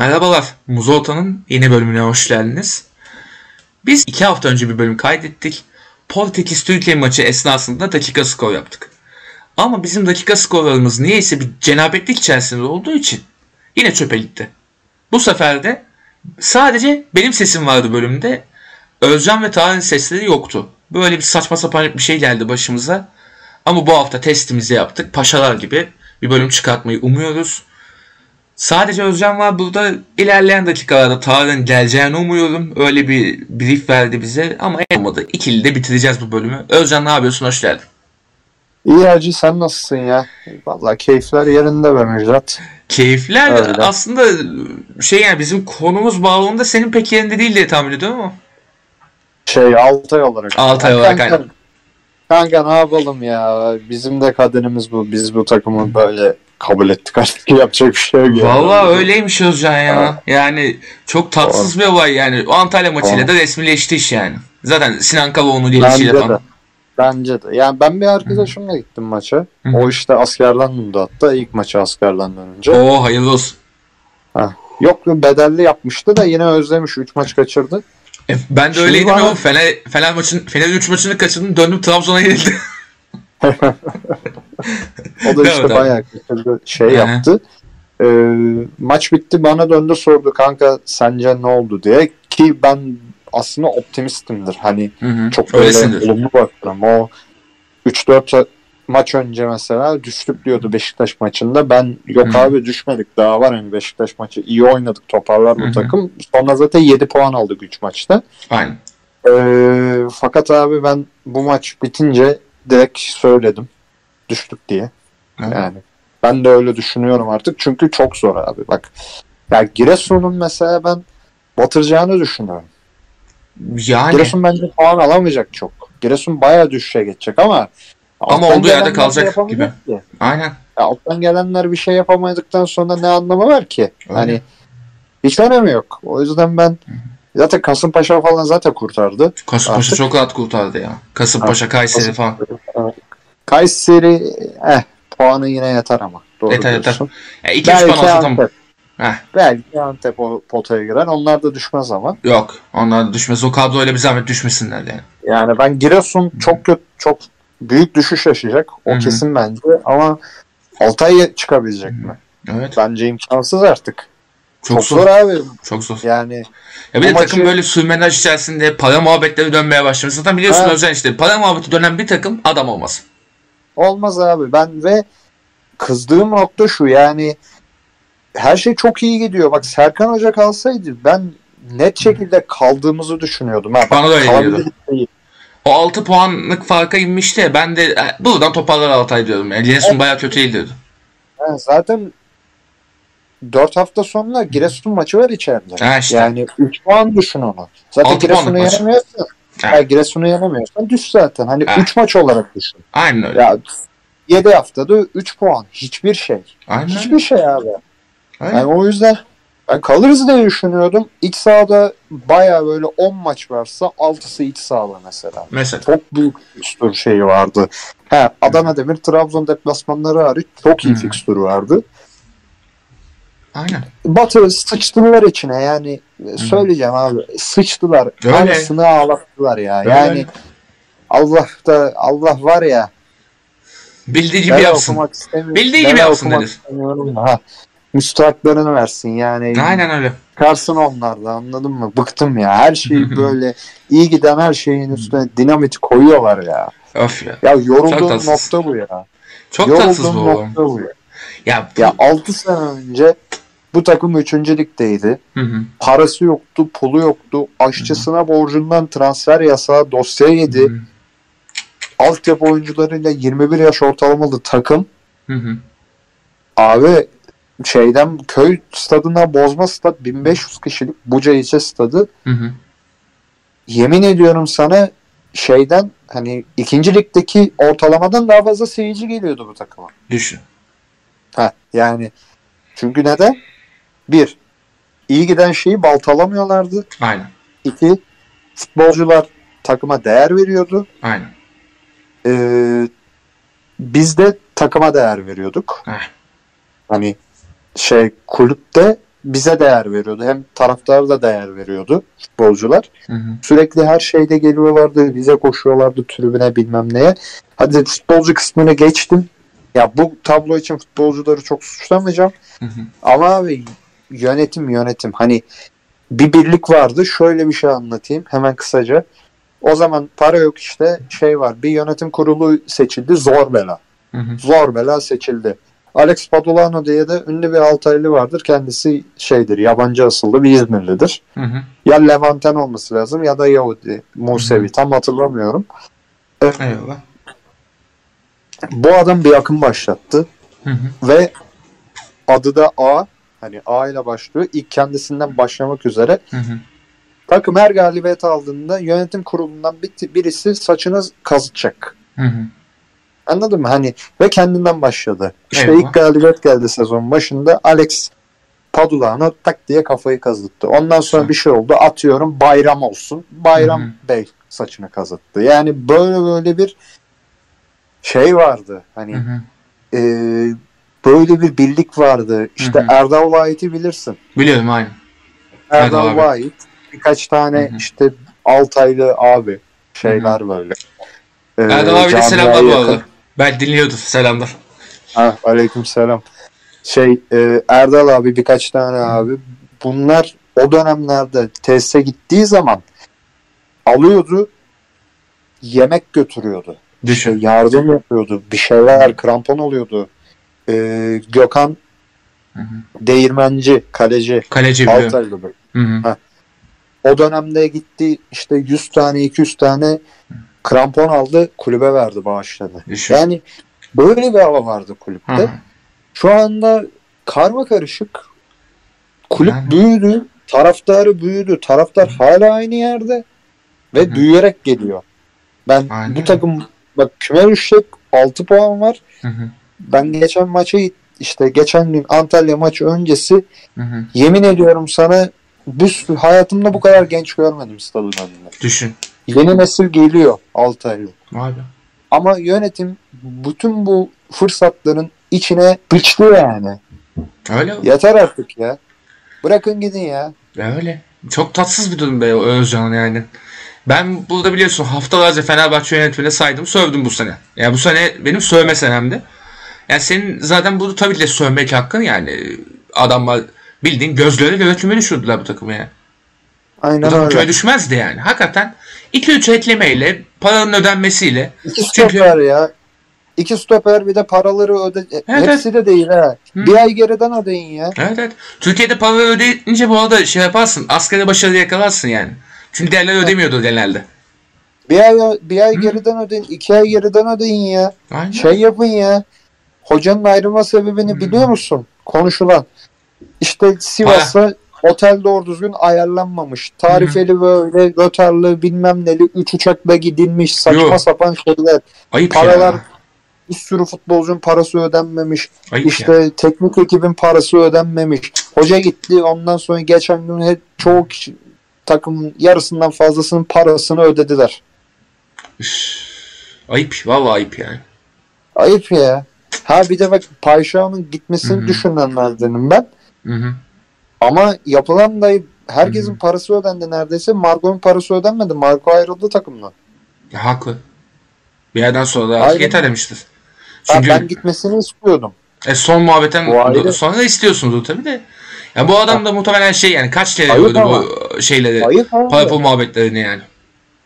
Merhabalar, Muzolta'nın yeni bölümüne hoş geldiniz. Biz iki hafta önce bir bölüm kaydettik. Portekiz Türkiye maçı esnasında dakika skor yaptık. Ama bizim dakika skorlarımız niyeyse bir cenabetlik içerisinde olduğu için yine çöpe gitti. Bu sefer de sadece benim sesim vardı bölümde. Özcan ve Tarık'ın sesleri yoktu. Böyle bir saçma sapan bir şey geldi başımıza. Ama bu hafta testimizi yaptık. Paşalar gibi bir bölüm çıkartmayı umuyoruz. Sadece Özcan var burada. ilerleyen dakikalarda Tarık'ın geleceğini umuyorum. Öyle bir brief verdi bize ama olmadı. İkili de bitireceğiz bu bölümü. Özcan ne yapıyorsun? Hoş geldin. İyi Hacı sen nasılsın ya? Vallahi keyifler yerinde be Müjdat. Keyifler Öyle. aslında şey yani bizim konumuz bağlamında senin pek yerinde değil diye tahmin ediyorum ama. Şey Altay olarak. Altay olarak aynen. Kanka ne yapalım ya? Bizim de kaderimiz bu. Biz bu takımı böyle kabul ettik artık yapacak bir şey yok. Valla yani. öyleymiş Özcan ya. Ha. Yani çok tatsız bir olay yani. O Antalya maçıyla da resmileşti iş yani. Zaten Sinan Kavaoğlu gelişiyle falan. De. Bence de. Yani ben bir arkadaşımla gittim maça. Hı. O işte askerden döndü hatta. ilk maçı askerden dönünce. Oo hayırlı olsun. Ha. Yok bedelli yapmıştı da yine özlemiş. 3 maç kaçırdı. E, ben de Şimdi öyleydim bana... ya. Fener, Fener maçın Fener 3 maçını kaçırdım. Döndüm Trabzon'a yenildi. o da işte bayağı şey yaptı. Ee, maç bitti bana döndü sordu kanka sence ne oldu diye ki ben aslında optimistimdir. Hani hı hı. çok böyle olumlu bakarım. O 3-4 maç önce mesela düştük diyordu Beşiktaş maçında. Ben yok Hı-hı. abi düşmedik daha var hani Beşiktaş maçı iyi oynadık toparlar bu Hı-hı. takım. Sonra zaten 7 puan aldık 3 maçta. Aynen. Ee, fakat abi ben bu maç bitince direkt söyledim düştük diye. Hı-hı. Yani ben de öyle düşünüyorum artık çünkü çok zor abi bak. Ya Giresun'un mesela ben batıracağını düşünüyorum. Yani. Giresun bence puan alamayacak çok. Giresun bayağı düşüşe geçecek ama ama olduğu yerde kalacak şey gibi. Ki. Aynen. Ya alttan gelenler bir şey yapamadıktan sonra ne anlamı var ki? Öyle. Hani hiç önemi yok. O yüzden ben zaten Kasımpaşa falan zaten kurtardı. Kasımpaşa Artık. çok rahat kurtardı ya. Kasımpaşa, Kayseri falan. Kayseri eh puanı yine yeter ama. Doğru yeter yeter. Ya 2-3 puan olsa tamam. Heh. Belki Antep o potaya girer. Onlar da düşmez ama. Yok. Onlar da düşmez. O kadroyla bir zahmet düşmesinler yani. Yani ben Giresun çok kötü, çok büyük düşüş yaşayacak. O Hı-hı. kesin bence. Ama Altay çıkabilecek mi? Evet. Bence imkansız artık. Çok, çok zor. zor abi. Çok zor. Yani ya bir de maçı... takım böyle sürmenaj içerisinde para muhabbetleri dönmeye başlamış. Zaten biliyorsun ha. Özen işte para muhabbeti dönen bir takım adam olmaz. Olmaz abi. Ben ve kızdığım nokta şu yani her şey çok iyi gidiyor. Bak Serkan Hoca kalsaydı ben net şekilde kaldığımızı düşünüyordum. Ha, Bana da öyle. O 6 puanlık farka inmişti. Ben de e, buradan toparlar Altay diyordum. Yani Giresun evet. bayağı kötü değil Yani zaten 4 hafta sonra Giresun maçı var içeride. Ha işte. Yani 3 puan düşün onu. Zaten Giresun'u yani Giresun'u yenemiyorsan düş zaten. Hani 3 maç olarak düşün. Aynen öyle. Ya 7 haftada 3 puan. Hiçbir şey. Aynen. Hiçbir şey abi. Aynen. Yani o yüzden ben kalırız diye düşünüyordum. İç sahada baya böyle 10 maç varsa 6'sı iç sahada mesela. Mesela. Çok büyük fikstür şeyi vardı. He, Adana Demir, Trabzon deplasmanları hariç çok iyi hmm. fikstür vardı. Aynen. Batı sıçtılar içine yani hmm. söyleyeceğim abi sıçtılar. Öyle. Anasını ağlattılar ya. Öyle. Yani Allah da Allah var ya. Bildiği gibi yapsın. Bildiği gibi yapsın denir. Ha müstahaklarını versin yani. Aynen öyle. Çıkarsın onlarla anladın mı? Bıktım ya. Her şeyi böyle iyi giden her şeyin üstüne dinamit koyuyorlar ya. Of ya. Ya yorulduğum nokta bu ya. Çok yorulduğum tatsız bu. nokta bu ya. Ya, bu... ya 6 sene önce bu takım 3. ligdeydi. Hı hı. Parası yoktu, pulu yoktu. Aşçısına hı hı. borcundan transfer yasağı dosya yedi. Hı hı. Altyapı oyuncularıyla 21 yaş ortalamalı takım. Hı hı. Abi şeyden köy stadına bozma stad 1500 kişilik Buca ilçe stadı. Hı hı. Yemin ediyorum sana şeyden hani ikinci ligdeki ortalamadan daha fazla seyirci geliyordu bu takıma. Düşün. Ha yani çünkü neden? Bir, iyi giden şeyi baltalamıyorlardı. Aynen. İki, futbolcular takıma değer veriyordu. Aynen. Ee, biz de takıma değer veriyorduk. Heh. Hani şey kulüpte bize değer veriyordu. Hem taraftar da değer veriyordu futbolcular. Hı hı. Sürekli her şeyde geliyorlardı. Bize koşuyorlardı tribüne bilmem neye. Hadi futbolcu kısmını geçtim. Ya bu tablo için futbolcuları çok suçlamayacağım. Hı hı. Ama abi yönetim yönetim. Hani bir birlik vardı. Şöyle bir şey anlatayım hemen kısaca. O zaman para yok işte şey var. Bir yönetim kurulu seçildi. Zor bela. Hı hı. Zor bela seçildi. Alex Padulano diye de ünlü bir Altaylı vardır. Kendisi şeydir yabancı asıllı bir İzmirlidir. Hı hı. Ya Levanten olması lazım ya da Yahudi, Musevi tam hatırlamıyorum. Eyvallah. Bu adam bir akım başlattı Hı hı. ve adı da A. Hani A ile başlıyor. İlk kendisinden başlamak üzere. Hı hı. Takım her galibiyet aldığında yönetim kurulundan bir, birisi saçını kazıtacak. Hı hı. Anladın mı? Hani ve kendinden başladı. İşte Eyvah. ilk galibiyet geldi sezon başında. Alex Padulano tak diye kafayı kazıttı. Ondan sonra Güzel. bir şey oldu. Atıyorum bayram olsun. Bayram Hı hı. Bey saçını kazıttı. Yani böyle böyle bir şey vardı. Hani Hı hı. e, böyle bir birlik vardı. İşte Hı hı. Erdal Vahit'i bilirsin. Biliyorum aynen. Erdal Erdal. Vahit birkaç tane Hı hı. işte Altaylı abi şeyler böyle. Ee, Erdal abi de selamlar bu yakın- arada. Ben dinliyordur. Selamlar. Ha, aleyküm selam. Şey e, Erdal abi birkaç tane abi bunlar o dönemlerde tesise gittiği zaman alıyordu yemek götürüyordu. İşte Düşün. yardım yapıyordu. Bir şeyler krampon oluyordu. E, Gökhan Hı hı. Değirmenci, kaleci, Kaleci. Altaylı. Hı hı. O dönemde gitti işte 100 tane 200 tane krampon aldı kulübe verdi bağışladı. Düşün. Yani böyle bir hava vardı kulüpte. Hı hı. Şu anda karma karışık. Kulüp Yani. büyüdü. Taraftarı büyüdü. Taraftar hala aynı yerde. Ve Hı hı. büyüyerek geliyor. Ben Aynen. bu takım bak küme düşecek 6 puan var. Hı hı. Ben geçen maçı işte geçen gün Antalya maçı öncesi Hı hı. yemin ediyorum sana bir sürü- hayatımda bu kadar genç görmedim stadın önünde. Düşün. Yeni nesil geliyor Altaylı. Vay be. Ama yönetim bütün bu fırsatların içine biçti yani. Öyle. Yeter artık ya. Bırakın gidin ya. Öyle. Çok tatsız bir durum be Özcan yani. Ben burada biliyorsun haftalarca Fenerbahçe yönetimine saydım sövdüm bu sene. Yani bu sene benim sövme senemdi. Yani senin zaten bu tabii de sövmek hakkın yani. Adamlar bildiğin gözleri küme düşürdüler bu takımı yani. Bu Aynen takım küme öyle. düşmezdi yani. Hakikaten 2-3 eklemeyle paranın ödenmesiyle İki Çünkü- stoper ya. İki stoper bir de paraları öde... Evet, Hepsi de değil ha. Hı. Bir ay geriden ödeyin ya. Evet evet. Türkiye'de para ödeyince bu arada şey yaparsın. Askerde başarı yakalarsın yani. Çünkü diğerleri ödemiyordu genelde. Bir ay, bir ay Hı. geriden ödeyin. iki ay geriden ödeyin ya. Aynen. Şey yapın ya. Hocanın ayrılma sebebini Hı. biliyor musun? Konuşulan. İşte Sivas'a otel doğru düzgün ayarlanmamış. Tarifeli böyle rötarlı bilmem neli üç uçakla gidilmiş saçma Yok. sapan şeyler. Ayıp Paralar ya. bir sürü futbolcunun parası ödenmemiş. Ayıp ya. İşte teknik ekibin parası ödenmemiş. Hoca gitti ondan sonra geçen gün hep çoğu kişi takımın yarısından fazlasının parasını ödediler. Üf. Ayıp. Vallahi ayıp yani. Ayıp ya. Ha bir de bak Payşa'nın gitmesini Hı hı. düşünenlerdenim ben. Hı hı. Ama yapılan da herkesin Hı hı. parası ödendi neredeyse. Marco'nun parası ödenmedi. Marco ayrıldı takımdan. Ya, haklı. Bir yerden sonra da artık yeter demiştir. Ha, Çünkü ben gitmesini istiyordum. e, son muhabbetten sonra da istiyorsunuz tabii de. Ya bu adam da muhtemelen şey yani kaç kere Ayıp gördü ama. bu şeyleri. Ayıp Para abi. pul muhabbetlerini yani.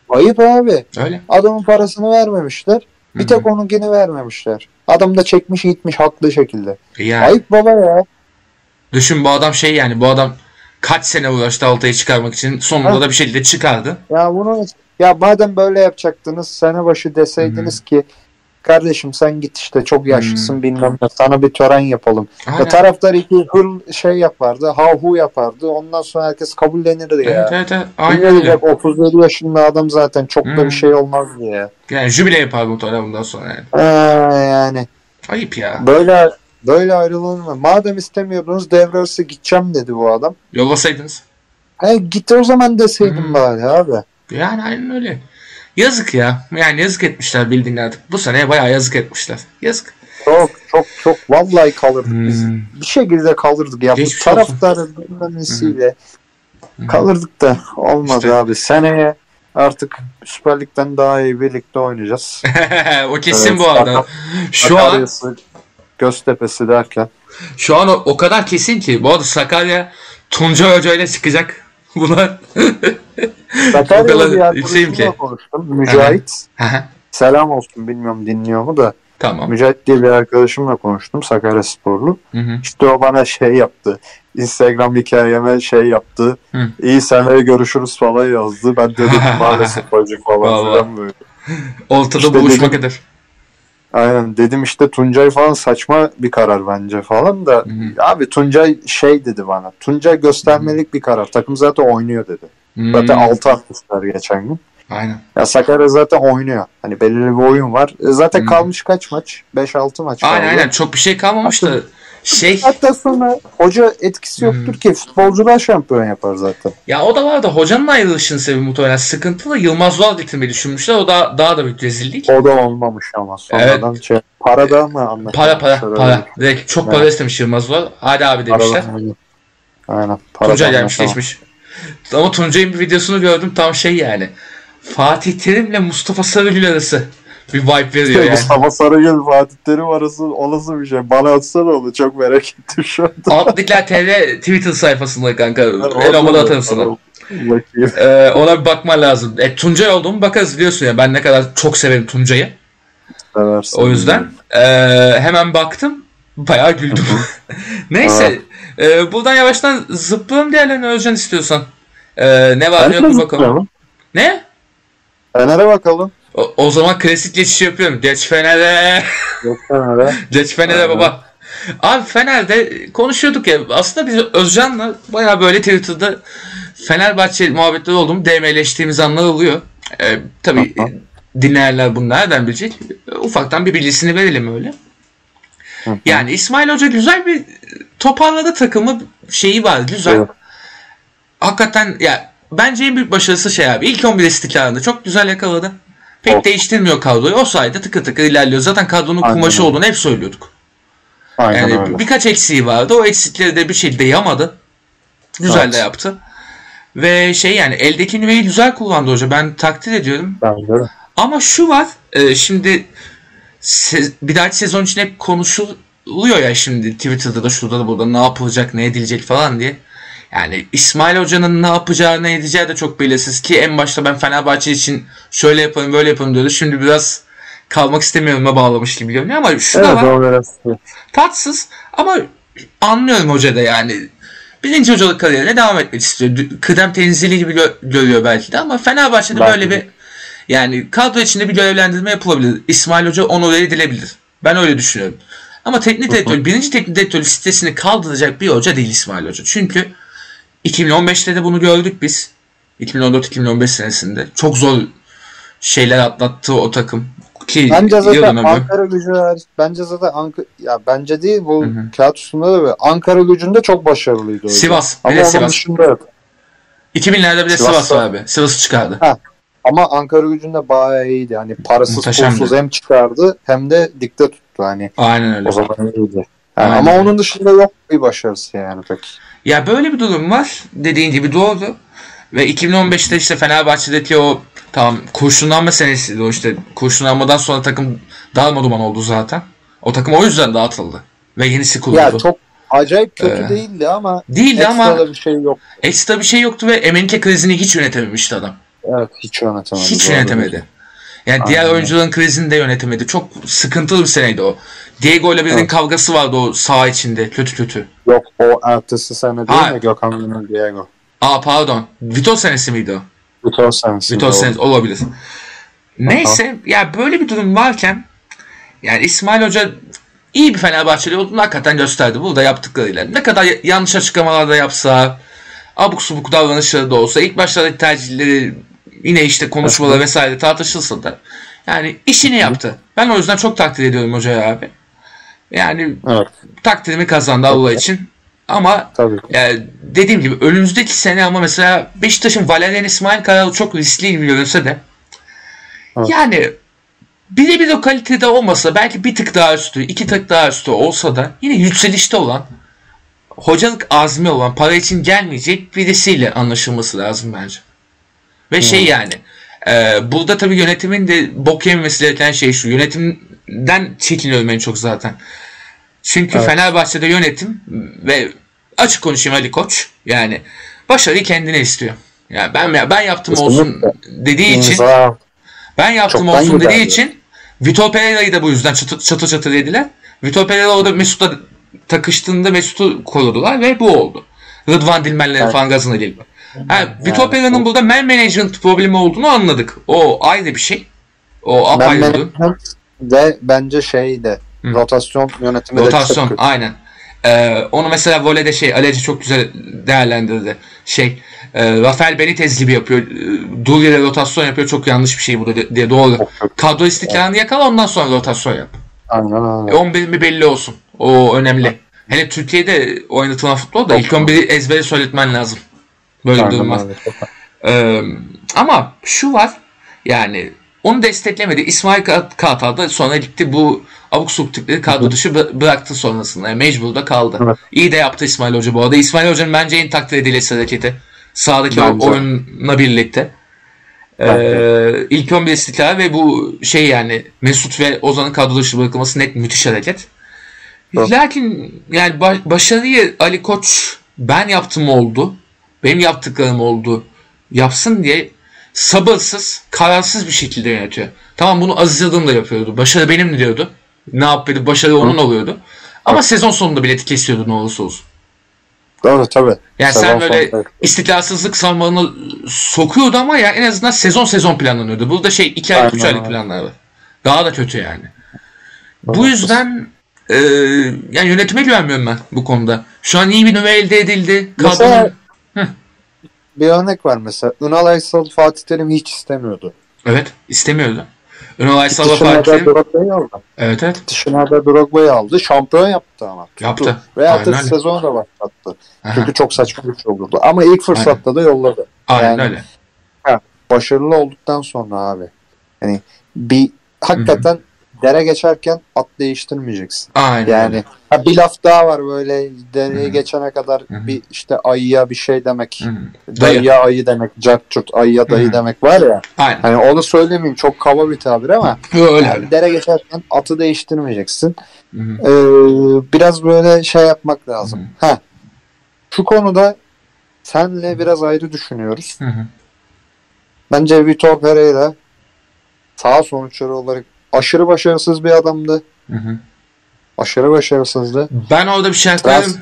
Ayıp abi. Öyle. Adamın parasını vermemişler. Bir Hı tek onunkini vermemişler. Adam da çekmiş gitmiş haklı şekilde. Yani Ayıp baba ya. düşün bu adam şey yani bu adam kaç sene uğraştı Altay'ı çıkarmak için sonunda Ha. da bir şekilde çıkardı. Ya bunu ya madem böyle yapacaktınız sene başı deseydiniz ki kardeşim sen git işte çok yaşlısın bilmem ne sana bir tören yapalım. Ya Aynen. taraftar iki hır şey yapardı, hahu yapardı. Ondan sonra herkes kabullenirdi ya. Evet evet evet. Ne Aynen öyle. diyecek 37 yaşında adam zaten çok da Hmm. bir şey olmaz ya. Yani jübile yapar muhtemelen bundan sonra yani. Ha, yani Ayıp ya. böyle böyle ayrılır mı? Madem istemiyordunuz devre arası gideceğim dedi bu adam. Yollasaydınız. He git o zaman deseydin Hmm. bari abi. Yani aynen öyle. Yazık ya. Yani yazık etmişler bildiğin artık. Bu sene bayağı yazık etmişler. Yazık. Çok çok çok vallahi kalırdık hmm. biz. Bir şekilde kalırdık ya. Geçmiş bu taraftarın bilmem nesiyle kalırdık da olmadı işte. abi. Seneye artık Süper Lig'den daha iyi birlikte oynayacağız. o kesin evet, bu arada. Şu an Göztepe'si derken. Şu an o, o kadar kesin ki. Bu arada Sakarya Tunca Hoca ile çıkacak. Bunlar Sakarya'da bir arkadaşımla konuştum. Mücahit. Selam olsun bilmiyorum dinliyor mu da. Tamam. Mücahit diye bir arkadaşımla konuştum. Sakarya Sporlu. Hı hı. İşte o bana şey yaptı. Instagram hikayeme şey yaptı. Hı. İyi seneye görüşürüz falan yazdı. Ben dedim maalesef acı falan. Ortada işte buluşmak dedim, eder. Aynen dedim işte Tuncay falan saçma bir karar bence falan da Hı-hı. abi Tuncay şey dedi bana. Tuncay göstermelik Hı-hı. bir karar. Takım zaten oynuyor dedi. Hı-hı. Zaten 6 atmışlar geçen gün. Aynen. Ya Sakarya zaten oynuyor. Hani belirli bir oyun var. E zaten Hı-hı. kalmış kaç maç? 5-6 maç aynen, kaldı. Aynen çok bir şey kalmamış da şey hatta sonra hoca etkisi yoktur hmm. ki futbolcular şampiyon yapar zaten. Ya o da var da hocanın ayrılışının sebebi muhtemelen sıkıntılı. Yılmaz Doğal getirmeyi düşünmüşler. O da daha da bir rezillik. O da olmamış ama sonradan evet. şey para da mı anlaşılmış? Para para para. Direkt çok para evet. istemiş Yılmaz Doğal. Hadi abi demişler. Paradan, aynen. Para Tuncay gelmiş geçmiş. Ama Tuncay'ın bir videosunu gördüm tam şey yani. Fatih Terim'le Mustafa Sarıgül arası bir vibe veriyor yani. Mustafa Sarıgül Fatih Terim arası olası bir şey. Bana atsana onu çok merak ettim şu anda. Altlıklar TV Twitter sayfasında kanka. Elomada atarım sana. Ee, ona bir bakman lazım. E, Tuncay olduğumu bakarız biliyorsun ya. Ben ne kadar çok severim Tuncay'ı. Seversin. O yüzden e, hemen baktım. Bayağı güldüm. Neyse. e, buradan yavaştan zıplayalım diğerlerine Özcan istiyorsan. E, ne var yok bakalım. Ne? Fener'e bakalım. O, o zaman klasik geçiş yapıyorum. Geç Fener'e. Geç Fener'e. Geç Fener'e baba. Abi Fener'de konuşuyorduk ya. Aslında biz Özcan'la baya böyle Twitter'da Fenerbahçe muhabbetleri olduğumu DM'leştiğimiz anlar oluyor. Ee, tabii Aha. dinleyenler bunu nereden bilecek? Ufaktan bir bilgisini verelim öyle. Aha. Yani İsmail Hoca güzel bir toparladı takımı şeyi var güzel. Evet. Hakikaten ya bence en büyük başarısı şey abi. İlk 11 istikrarında çok güzel yakaladı. Pek of. değiştirmiyor kadroyu. O sayede tıkır tıkır ilerliyor. Zaten kadronun Aynen kumaşı öyle. olduğunu hep söylüyorduk. Aynen yani öyle. birkaç eksiği vardı. O eksikleri de bir şekilde yamadı. Güzel evet. de yaptı. Ve şey yani eldeki nüveyi güzel kullandı hoca. Ben takdir ediyorum. Bence de. Ama şu var. E, şimdi se- bir dahaki sezon için hep konuşuluyor ya şimdi Twitter'da da şurada da burada ne yapılacak ne edilecek falan diye. Yani İsmail Hoca'nın ne yapacağı ne edeceği de çok belirsiz ki en başta ben Fenerbahçe için şöyle yapalım böyle yapalım diyordu. Şimdi biraz kalmak istemiyorum'a bağlamış gibi görünüyor ama şu evet, da var. Tatsız ama anlıyorum hoca da yani. Birinci hocalık kariyerine devam etmek istiyor. Kıdem tenzili gibi gö- görüyor belki de ama Fenerbahçe'de belki böyle bir yani kadro içinde bir görevlendirme yapılabilir. İsmail Hoca onu edilebilir. Ben öyle düşünüyorum. Ama teknik direktör, birinci teknik direktör listesini kaldıracak bir hoca değil İsmail Hoca. Çünkü 2015'te de bunu gördük biz. 2014-2015 senesinde. Çok zor şeyler atlattı o takım. Ki bence zaten Ankara gücü bence zaten Ankara ya bence değil bu Hı-hı. kağıt üstünde de Ankara gücünde çok başarılıydı. Sivas. Ama onun Sivas. dışında yok. 2000'lerde bile Sivas, Sivas abi. Sivas'ı çıkardı. Ha. Ama Ankara gücünde bayağı iyiydi. Hani parasız pulsuz hem çıkardı hem de dikte tuttu. Hani Aynen öyle. O zaman iyiydi. Yani ama onun dışında yok bir başarısı yani pek. Ya böyle bir durum var. Dediğin gibi doğru. Ve 2015'te işte Fenerbahçe'deki o tam kurşunlanma senesi o işte kurşunlanmadan sonra takım dağılma duman oldu zaten. O takım o yüzden dağıtıldı. Ve yenisi kuruldu. Ya çok acayip kötü ee, değildi ama değildi ama bir şey yok. Ekstra bir şey yoktu ve Emenike krizini hiç yönetememişti adam. Evet hiç yönetemedi. Hiç yönetemedi. Yani Aynen. diğer oyuncuların krizini de yönetemedi. Çok sıkıntılı bir seneydi o. Diego ile birinin evet. kavgası vardı o saha içinde. Kötü kötü. Yok o ertesi sene değil ha. mi Gökhan Gönül Diego? Aa pardon. Vito senesi miydi o? Vito senesi. Vito senesi olabilir. Neyse Aha. ya böyle bir durum varken yani İsmail Hoca iyi bir Fenerbahçeli olduğunu hakikaten gösterdi. Burada yaptıklarıyla. Ne kadar yanlış açıklamalar da yapsa abuk subuk davranışları da olsa ilk başlardaki tercihleri yine işte konuşmalar vesaire tartışılsa da yani işini yaptı. Ben o yüzden çok takdir ediyorum hocaya abi. Yani evet. takdirimi kazandı Allah için. Ama Tabii. Yani dediğim gibi önümüzdeki sene ama mesela Beşiktaş'ın Valerian İsmail Karalı çok riskli görünse de evet. yani birebir o kalitede olmasa belki bir tık daha üstü, iki tık daha üstü olsa da yine yükselişte olan hocalık azmi olan para için gelmeyecek birisiyle anlaşılması lazım bence. Ve şey hmm. yani e, burada tabii yönetimin de bok yememesi gereken şey şu. Yönetimden çekiniyorum en çok zaten. Çünkü evet. Fenerbahçe'de yönetim ve açık konuşayım Ali Koç yani başarıyı kendine istiyor. Yani ben ben yaptım olsun dediği için ben yaptım olsun dediği için Vitor Pereira'yı da bu yüzden çatı çatı, çatı dediler. Vitor Pereira orada Mesut'la takıştığında Mesut'u korudular ve bu oldu. Rıdvan Dilmenlerin evet. falan gazına gelip. Vitor Pereira'nın burada man management problemi olduğunu anladık. O ayrı bir şey. O apayrı. Ve bence şey de Hı. rotasyon yönetimi rotasyon, de çok aynen. Ee, onu mesela voleyde şey Aleci çok güzel değerlendirdi. Şey e, Rafael Benitez gibi yapıyor. E, dur yere rotasyon yapıyor. Çok yanlış bir şey bu diye doğru. Kadro istikrarını yakala ondan sonra rotasyon yap. Aynen öyle. E, 11 mi belli olsun. O önemli. Hele Türkiye'de oynatılan futbolda ilk 11'i ezbere söyletmen lazım. Böyle var. Ee, ama şu var yani onu desteklemedi. İsmail Kartal da sonra gitti bu abuk subuk tipleri kadro dışı bıraktı sonrasında. Yani mecbur da kaldı. Evet. İyi de yaptı İsmail Hoca bu arada. İsmail Hoca'nın bence en takdir edilesi hareketi. Sağdaki bence. oyunla birlikte. Ee, ilk 11 istikrar ve bu şey yani Mesut ve Ozan'ın kadro dışı bırakılması net müthiş hareket. Evet. Lakin yani başarıyı Ali Koç ben yaptım oldu. Benim yaptıklarım oldu. Yapsın diye sabırsız, kararsız bir şekilde yönetiyor. Tamam bunu Aziz Yıldırım da yapıyordu. Başarı benim diyordu. Ne yapıyordu? Başarı onun oluyordu. Ama evet. sezon sonunda bileti kesiyordu ne olursa olsun. Doğru tabii. Yani sezon sen böyle sonunda. istikrarsızlık salmanı sokuyordu ama ya en azından sezon sezon planlanıyordu. Burada şey 2 ay 3 aylık planlar var. Daha da kötü yani. Evet. Bu yüzden e, yani yönetime güvenmiyorum ben bu konuda. Şu an iyi bir numara elde edildi. Mesela bir örnek var mesela. Ünal Aysal Fatih Terim hiç istemiyordu. Evet istemiyordu. Ünal Aysal Fatih Terim. Drogba'yı aldı. Evet evet. Dışarıda Drogba'yı aldı. Şampiyon yaptı ama. Yaptı. Veya da sezonu da başlattı. Aha. Çünkü çok saçma bir şey olurdu. Ama ilk fırsatta Aynen. da yolladı. Aynen yani, öyle. Ha, başarılı olduktan sonra abi. Yani bir hakikaten Hı-hı dere geçerken at değiştirmeyeceksin. Aynen. Yani ha, bir laf daha var böyle dereye geçene kadar Hı-hı. bir işte ayıya bir şey demek. Hı-hı. Dayıya ayı demek. Cartçurt ayıya dayı Hı-hı. demek var ya. Aynen. Hani onu söylemeyeyim çok kaba bir tabir ama öyle, yani dere geçerken atı değiştirmeyeceksin. Ee, biraz böyle şey yapmak lazım. Hı-hı. Ha. Şu konuda senle biraz ayrı düşünüyoruz. Hı-hı. Bence Vitor Pereira sağ sonuçları olarak aşırı başarısız bir adamdı. Hı hı. Aşırı başarısızdı. Ben orada bir şey eklerim.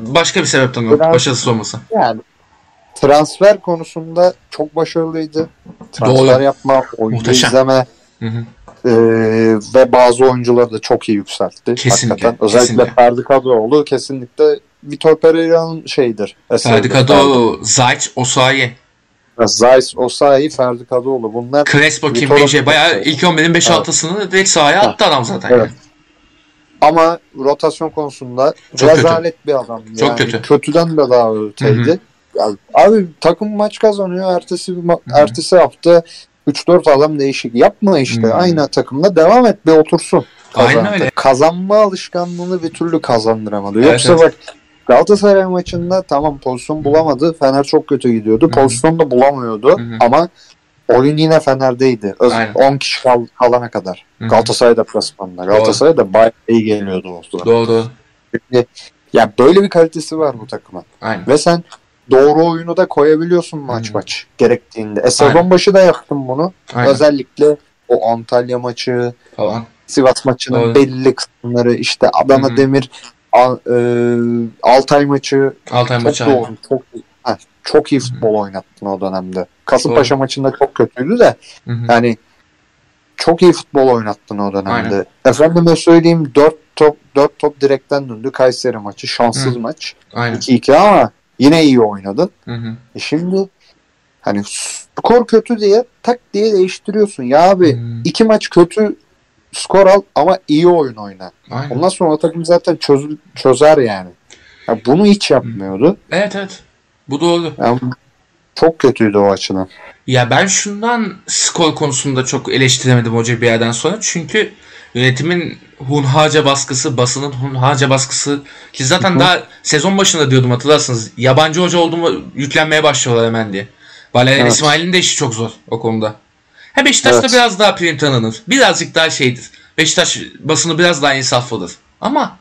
Başka bir sebepten o başarısız olması. Yani transfer konusunda çok başarılıydı. Transfer Doğru. yapma, oyuncu izleme hı hı. E, ve bazı oyuncuları da çok iyi yükseltti. Kesinlikle. Hakikaten. Özellikle kesinlikle. Ferdi Kadıoğlu kesinlikle Vitor Pereira'nın şeyidir. Ferdi Kadıoğlu, Zayç, Osayi. Zeiss, Osayi, Ferdi Kadıoğlu bunlar. Crespo, Kim Beyce bayağı ilk 11'in 5-6'sını evet. direkt sahaya attı adam zaten. Evet. Yani. Ama rotasyon konusunda Çok rezalet kötü. bir adam. Çok yani kötü. Kötüden de daha öteydi. Yani, abi takım maç kazanıyor. Ertesi ma- ertesi hafta 3-4 adam değişik. Yapma işte. Hı-hı. Aynı takımda devam et bir otursun. Kazan. Aynen öyle. Kazanma alışkanlığını bir türlü kazandıramadı. Evet, Yoksa evet. bak Galatasaray maçında tamam pozisyon bulamadı. Fener çok kötü gidiyordu. Pozisyon da bulamıyordu. Hı-hı. Ama oyun yine Fener'deydi. Öz- 10 kişi kal- kalana kadar. Hı-hı. Galatasaray deplasmanında. Galatasaray da bayağı iyi geliyordu o sırada. Doğru. Çünkü ya böyle bir kalitesi var bu takımın. Aynen. Ve sen doğru oyunu da koyabiliyorsun maç Hı-hı. maç gerektiğinde. E sezon başı da yaptım bunu. Aynen. Özellikle o Antalya maçı falan. Sivas maçının Doğru. belli kısımları işte Adana Hı-hı. Demir E, Altay maçı Altay çok maçı doğru, çok, heh, çok iyi futbol oynattın o dönemde. Kasımpaşa doğru. maçında çok kötüydü de Hı-hı. yani çok iyi futbol oynattın o dönemde. Aynen. Efendime söyleyeyim 4 top 4 top direkten döndü Kayseri maçı. Şanssız Hı. maç. Aynen. 2-2 ama yine iyi oynadın. E şimdi hani skor kötü diye tak diye değiştiriyorsun. Ya abi hı. iki maç kötü skor al ama iyi oyun oyna. Aynen. Ondan sonra takım zaten çöz, çözer yani. yani. Bunu hiç yapmıyordu. Evet evet. Bu doğru. Yani Çok kötüydü o açıdan. Ya ben şundan skor konusunda çok eleştiremedim hoca bir yerden sonra. Çünkü yönetimin hunharca baskısı, basının hunharca baskısı ki zaten Hı-hı. daha sezon başında diyordum hatırlarsınız. Yabancı hoca olduğumu yüklenmeye başlıyorlar hemen diye. Valerian evet. İsmail'in de işi çok zor o konuda. Ha Beşiktaş'ta evet. biraz daha prim tanınır. Birazcık daha şeydir. Beşiktaş basını biraz daha insaflıdır. Ama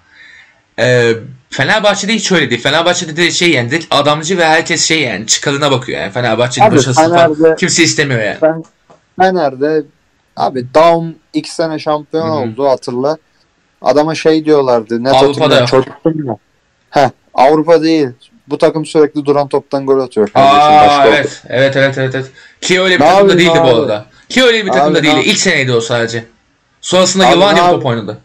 e, Fenerbahçe'de hiç öyle değil. Fenerbahçe'de de şey yani adamcı ve herkes şey yani çıkarına bakıyor yani. Fenerbahçe'nin başarısı falan kimse istemiyor yani. Ben, Fener'de abi Daum iki sene şampiyon Hı-hı. oldu hatırla. Adama şey diyorlardı. Ne Avrupa'da çocuktun mu? Heh, Avrupa değil. Bu takım sürekli duran toptan gol atıyor. Aa, evet. evet. Evet evet evet. Ki öyle bir takım da değildi bu arada. Ki öyle bir takım da değildi. İlk seneydi o sadece. Sonrasında yılan gibi top oynadı.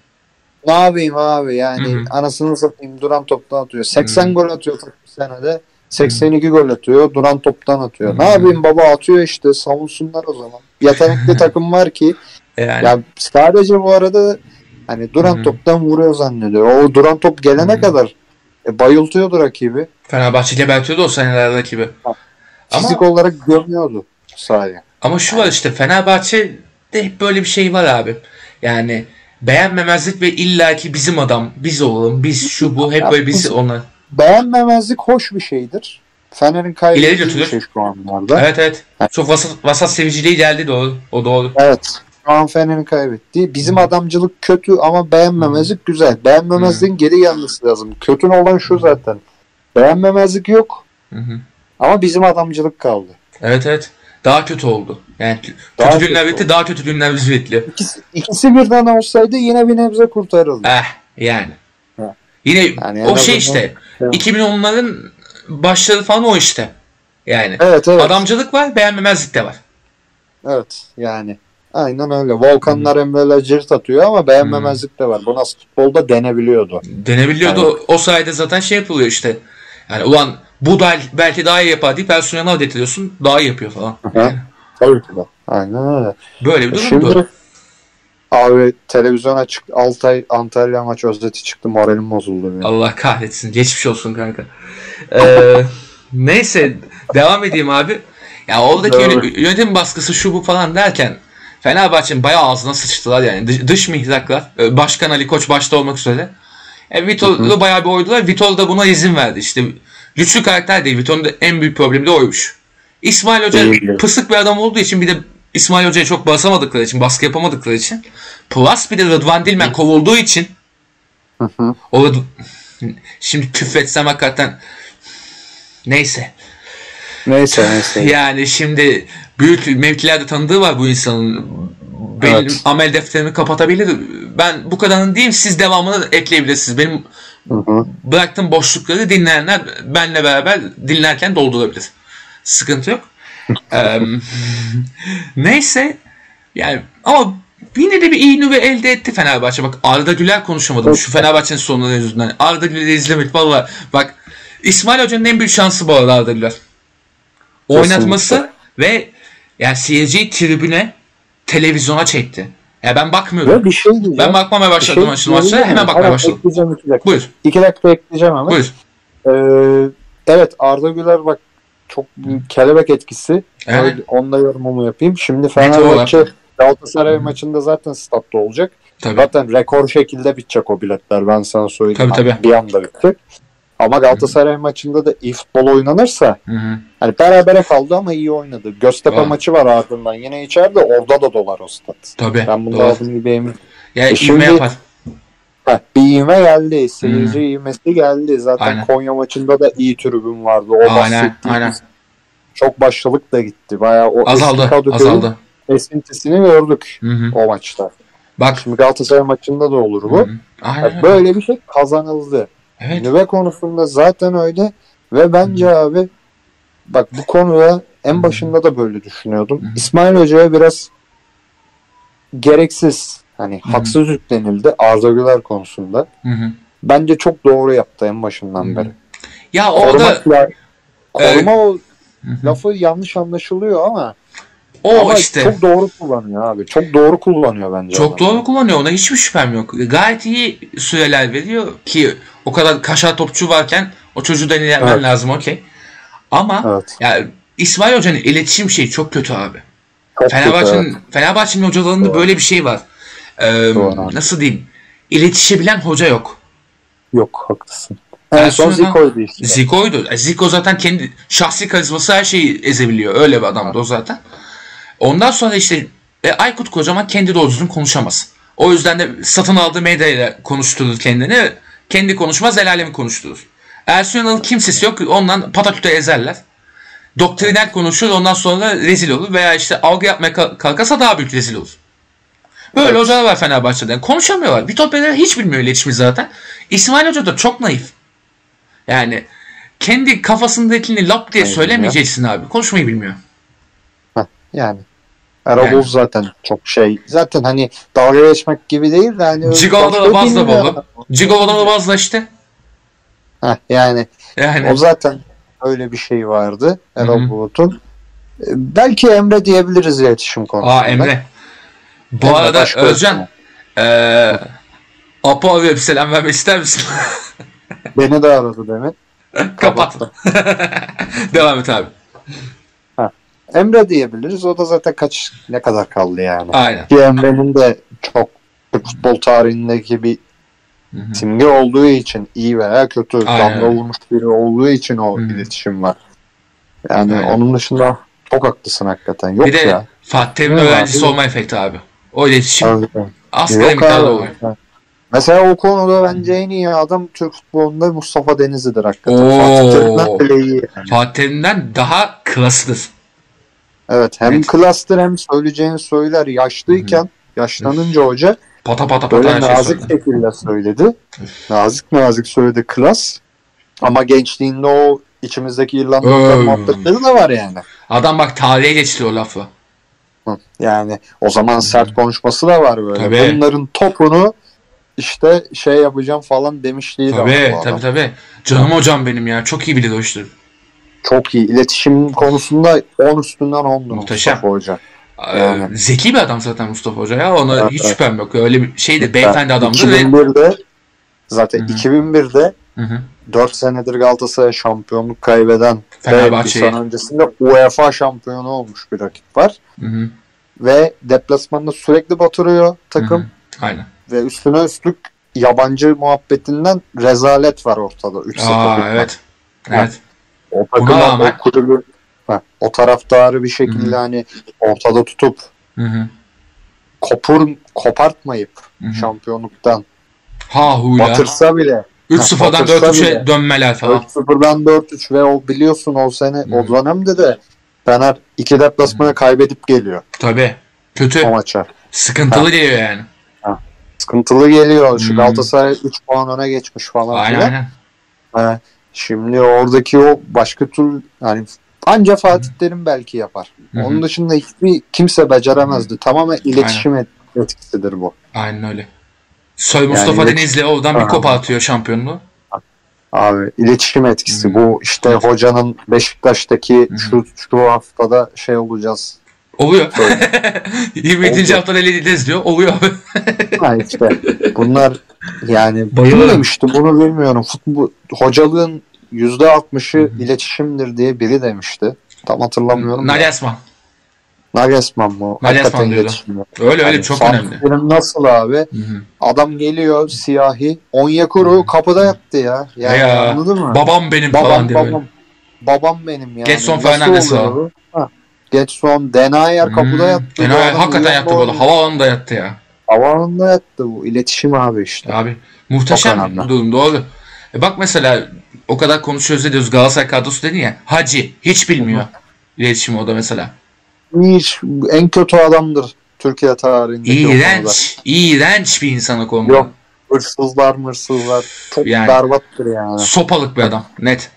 Ne yapayım abi yani Hı-hı. anasını satayım duran toptan atıyor. 80 Hı-hı. gol atıyor takım senede. 82 Hı-hı. gol atıyor. Duran toptan atıyor. Hı-hı. Ne yapayım baba atıyor işte savunsunlar o zaman. Yetenekli takım var ki yani. ya sadece bu arada hani duran Hı-hı. toptan vuruyor zannediyor. O duran top gelene Hı-hı. kadar e, bayıltıyordu rakibi. Fenerbahçe gebertiyordu o senelerde rakibi. Ha. Fizik Ama... olarak görmüyordu sahaya. Ama şu var işte Fenerbahçe'de hep böyle bir şey var abi. Yani beğenmemezlik ve illaki bizim adam, biz olalım, biz şu bu hep böyle biz ona. Beğenmemezlik hoş bir şeydir. Fener'in kaybettiği bir şey şu anlarda. Evet evet. Çok vasat, vasat seviciliği geldi doğru. O doğru. Evet. Şu an Fener'in kaybettiği. Bizim adamcılık kötü ama beğenmemezlik güzel. Beğenmemezliğin geri gelmesi lazım. Kötü olan şu zaten. Beğenmemezlik yok. Hı. Ama bizim adamcılık kaldı. Evet evet. Daha kötü oldu. Yani daha kötü günler bitti, daha kötü günler bizi bekliyor. İkisi, ikisi birden olsaydı yine bir nebze kurtarıldı. Eh yani. Ha. Yine yani o şey işte. Evet. 2010'ların başları falan o işte. Yani. Evet, evet. Adamcılık var, beğenmemezlik de var. Evet yani. Aynen öyle. Volkanlar hmm. Emre'ler cirit atıyor ama beğenmemezlik de var. Bu nasıl futbolda denebiliyordu. Denebiliyordu. Yani. O sayede zaten şey yapılıyor işte. Yani ulan bu da belki daha iyi yapar deyip personel adet ediyorsun. Daha iyi yapıyor falan. Yani. Tabii ki de. Aynen öyle. Böyle bir durum Şimdi, Abi televizyona çık Altay Antalya maç özeti çıktı moralim bozuldu. Yani. Allah kahretsin. Geçmiş olsun kanka. Ee, neyse devam edeyim abi. Ya oradaki yönetim baskısı şu bu falan derken Fenerbahçe'nin bayağı ağzına sıçtılar yani. Dış, dış mihraklar. E, Başkan Ali Koç başta olmak üzere. E, Vitor'u bayağı bir oydular. Vitor da buna izin verdi. İşte güçlü karakter değil. Vitor'un da en büyük problemi de oymuş. İsmail Hoca pısık bir adam olduğu için bir de İsmail Hoca'ya çok basamadıkları için, baskı yapamadıkları için. Plus bir de Rıdvan Dilmen kovulduğu için. o Şimdi küfretsem hakikaten neyse. Neyse neyse. Yani şimdi büyük mevkilerde tanıdığı var bu insanın. Benim evet. amel defterimi kapatabilir. Ben bu kadarını diyeyim siz devamını ekleyebilirsiniz. Benim hı hı. bıraktığım boşlukları dinleyenler benle beraber dinlerken doldurabilir. Sıkıntı yok. ee, neyse yani ama yine de bir iyi nüve elde etti Fenerbahçe. Bak Arda Güler konuşamadım. Şu Fenerbahçe'nin sonları yüzünden. Arda Güler'i izlemek valla bak İsmail Hoca'nın en büyük şansı bu arada Arda Güler. Oynatması ve yani seyirciyi tribüne televizyona çekti. Ya ben bakmıyorum. Bir şey diyeceğim. Ben bakmamaya başladım şey maçın maçlara. Hemen bakmaya evet, başladım. Ekleyeceğim iki dakika. Buyur. İki dakika ekleyeceğim ama. Buyur. Ee, evet Arda Güler bak çok büyük kelebek etkisi. Evet. Onunla yorumumu yapayım. Şimdi Fenerbahçe Galatasaray maçında zaten statta olacak. Tabii. Zaten rekor şekilde bitecek o biletler ben sana söyleyeyim. Tabii, tabii. Bir anda bitecek. Ama Galatasaray Hı-hı. maçında da iyi futbol oynanırsa Hı-hı. hani berabere kaldı ama iyi oynadı. Göztepe Doğru. maçı var ardından yine içeride orada da dolar o stat. Tabii. Ben bunu aldığım gibi eminim. Ya e şimdi, yapar. Heh, bir ivme geldi. Seyirci hmm. ivmesi geldi. Zaten aynen. Konya maçında da iyi tribün vardı. O aynen, aynen. Çok başlılık da gitti. Bayağı o azaldı, azaldı. esintisini gördük Hı-hı. o maçta. Bak. Şimdi Galatasaray maçında da olur bu. Aynen. böyle bir şey kazanıldı. Evet. Nüve konusunda zaten öyle ve bence Hı. abi bak bu konuda en başında da böyle düşünüyordum. Hı. İsmail Hoca'ya biraz gereksiz hani Hı. haksız yüklenildi Arda Güler konusunda. Hı. Bence çok doğru yaptı en başından Hı. beri. Ya orada koruma, koruma o lafı yanlış anlaşılıyor ama o Ama işte. Çok doğru kullanıyor abi. Çok doğru kullanıyor bence. Çok adam. doğru kullanıyor. Ona hiçbir şüphem yok. Gayet iyi süreler veriyor ki o kadar kaşar topçu varken o çocuğu da ilerlemen evet. lazım okey. Ama evet. yani İsmail Hoca'nın iletişim şeyi çok kötü abi. Fenerbahçe'nin evet. Fenerbahçe'nin hocalarında Doğru. böyle bir şey var. Ee, nasıl diyeyim? İletişebilen hoca yok. Yok haklısın. En son Zico'ydu işte. Zico'ydu. E, Zico zaten kendi şahsi karizması her şeyi ezebiliyor. Öyle bir adamdı o zaten. Ondan sonra işte e, Aykut Kocaman kendi doğru düzgün konuşamaz. O yüzden de satın aldığı medyayla konuşturur kendini. Kendi konuşmaz el alemi konuşturur. Ersun Yanal'ın kimsesi yok. Ondan pataküte ezerler. Doktriner konuşur ondan sonra rezil olur. Veya işte algı yapmaya kalkarsa daha büyük rezil olur. Böyle evet. hocalar var Fenerbahçe'den. Konuşamıyorlar. Vitor Pereira hiç bilmiyor iletişimi zaten. İsmail Hoca da çok naif. Yani kendi kafasındakini lap diye Aynen söylemeyeceksin ya. abi. Konuşmayı bilmiyor. Heh, yani. Erol yani. zaten çok şey. Zaten hani dalga geçmek gibi değil de hani Cigolo'da da bazda baba. Cigolo'da da işte. Heh, yani, yani o zaten öyle bir şey vardı Erol Bulut'un. Ee, belki Emre diyebiliriz iletişim konusunda. Aa Emre. Bu Emre arada Özcan ee, Apo abi selam vermek ister misin? Beni de aradı demin. Kapat. Devam et abi. Emre diyebiliriz. O da zaten kaç ne kadar kaldı yani. Aynen. Ki Emre'nin de çok futbol tarihindeki bir Hı-hı. simge olduğu için iyi veya kötü damla vurmuş biri olduğu için o Hı-hı. iletişim var. Yani Aynen. onun dışında çok haklısın hakikaten. Yok bir de ya. Fatih Terim'in öğrencisi olma efekti abi. O iletişim asgari miktarda oluyor. Mesela o konuda bence en iyi adam Türk futbolunda Mustafa Denizli'dir hakikaten. Oo. Fatih Terim'den bile iyi. Yani. Fatih Terim'den daha klaslıdır. Evet hem evet. klastır hem söyleyeceğini söyler. Yaşlıyken Hı-hı. yaşlanınca hoca pata pata pata böyle nazik şey şekilde söyledi. nazik nazik söyledi klas. Ama gençliğinde o içimizdeki İrlandalılar muhabbetleri de var yani. Adam bak tarihe geçti o lafı. Yani o zaman sert konuşması da var böyle. Tabii. Bunların topunu işte şey yapacağım falan demişliği tabii, de var. Tabii tabii Canım hocam benim ya. Çok iyi bilir o işleri. Çok iyi. İletişim konusunda 10 üstünden 10 Muhteşem. Mustafa Hoca. Ee, yani. Zeki bir adam zaten Mustafa Hoca ya. Ona evet, hiç şüphem yok. Öyle bir şey de beyefendi adamdır. 2001'de ve... zaten Hı-hı. 2001'de Hı-hı. 4 senedir Galatasaray şampiyonluk kaybeden Fenerbahçe. Ve öncesinde UEFA şampiyonu olmuş bir rakip var. Hı-hı. Ve deplasmanda sürekli batırıyor takım. Hı-hı. Aynen. Ve üstüne üstlük yabancı muhabbetinden rezalet var ortada. 3-0 evet. Evet. O takımı, o kulübü, o taraftarı bir şekilde Hı-hı. hani ortada tutup Hı-hı. kopur, kopartmayıp Hı-hı. şampiyonluktan ha, huyla. batırsa bile 3-0'dan 4-3'e dönmeler falan. 3-0'dan 4-3 ve o biliyorsun o sene Hı-hı. o dönemde de Fener iki deplasmana kaybedip geliyor. Tabii. Kötü. O maça. Sıkıntılı ha. geliyor yani. Ha. Sıkıntılı geliyor. Şu hmm. Galatasaray 3 puan öne geçmiş falan. Aynen filan. aynen. Ha. Şimdi oradaki o başka tür yani anca Fatih Terim belki yapar. Hı-hı. Onun dışında hiçbir kimse beceremezdi. Hı-hı. Tamamen iletişim Aynen. etkisidir bu. Aynen öyle. Soy Mustafa yani Denizli oradan bir kopa atıyor şampiyonluğu. Abi iletişim etkisi hmm. bu işte evet. hocanın Beşiktaş'taki hmm. şu şu haftada şey olacağız. Oluyor. 27. haftada eleyeceğiz diyor. Oluyor abi. ha işte bunlar yani Bayılırım. demişti bunu bilmiyorum. Futbol hocalığın %60'ı hmm. iletişimdir diye biri demişti. Tam hatırlamıyorum. Nagelsmann. Nagelsmann mı? Nagelsmann diyordu. Öyle öyle yani çok önemli. Nasıl abi? Hı-hı. Adam geliyor siyahi. Onyekuru Hı-hı. kapıda yattı ya. Yani ya, anladın mı? Babam benim babam, falan diye babam, böyle. Babam benim yani. Getson Fernandes o. Getson, Denayer kapıda yattı. Denayer hakikaten yattı böyle. Havaalanında yattı ya. Havaalanında yattı bu. İletişim abi işte. Abi muhteşem durum doğru. E bak mesela o kadar konuşuyoruz ediyoruz Galatasaray kadrosu dedin ya. Hacı hiç bilmiyor. Hı-hı. İletişim o da mesela hiç en kötü adamdır Türkiye tarihinde. İğrenç, iğrenç bir insana konu. Yok, hırsızlar mırsızlar. Çok yani, berbattır yani. Sopalık bir adam, net.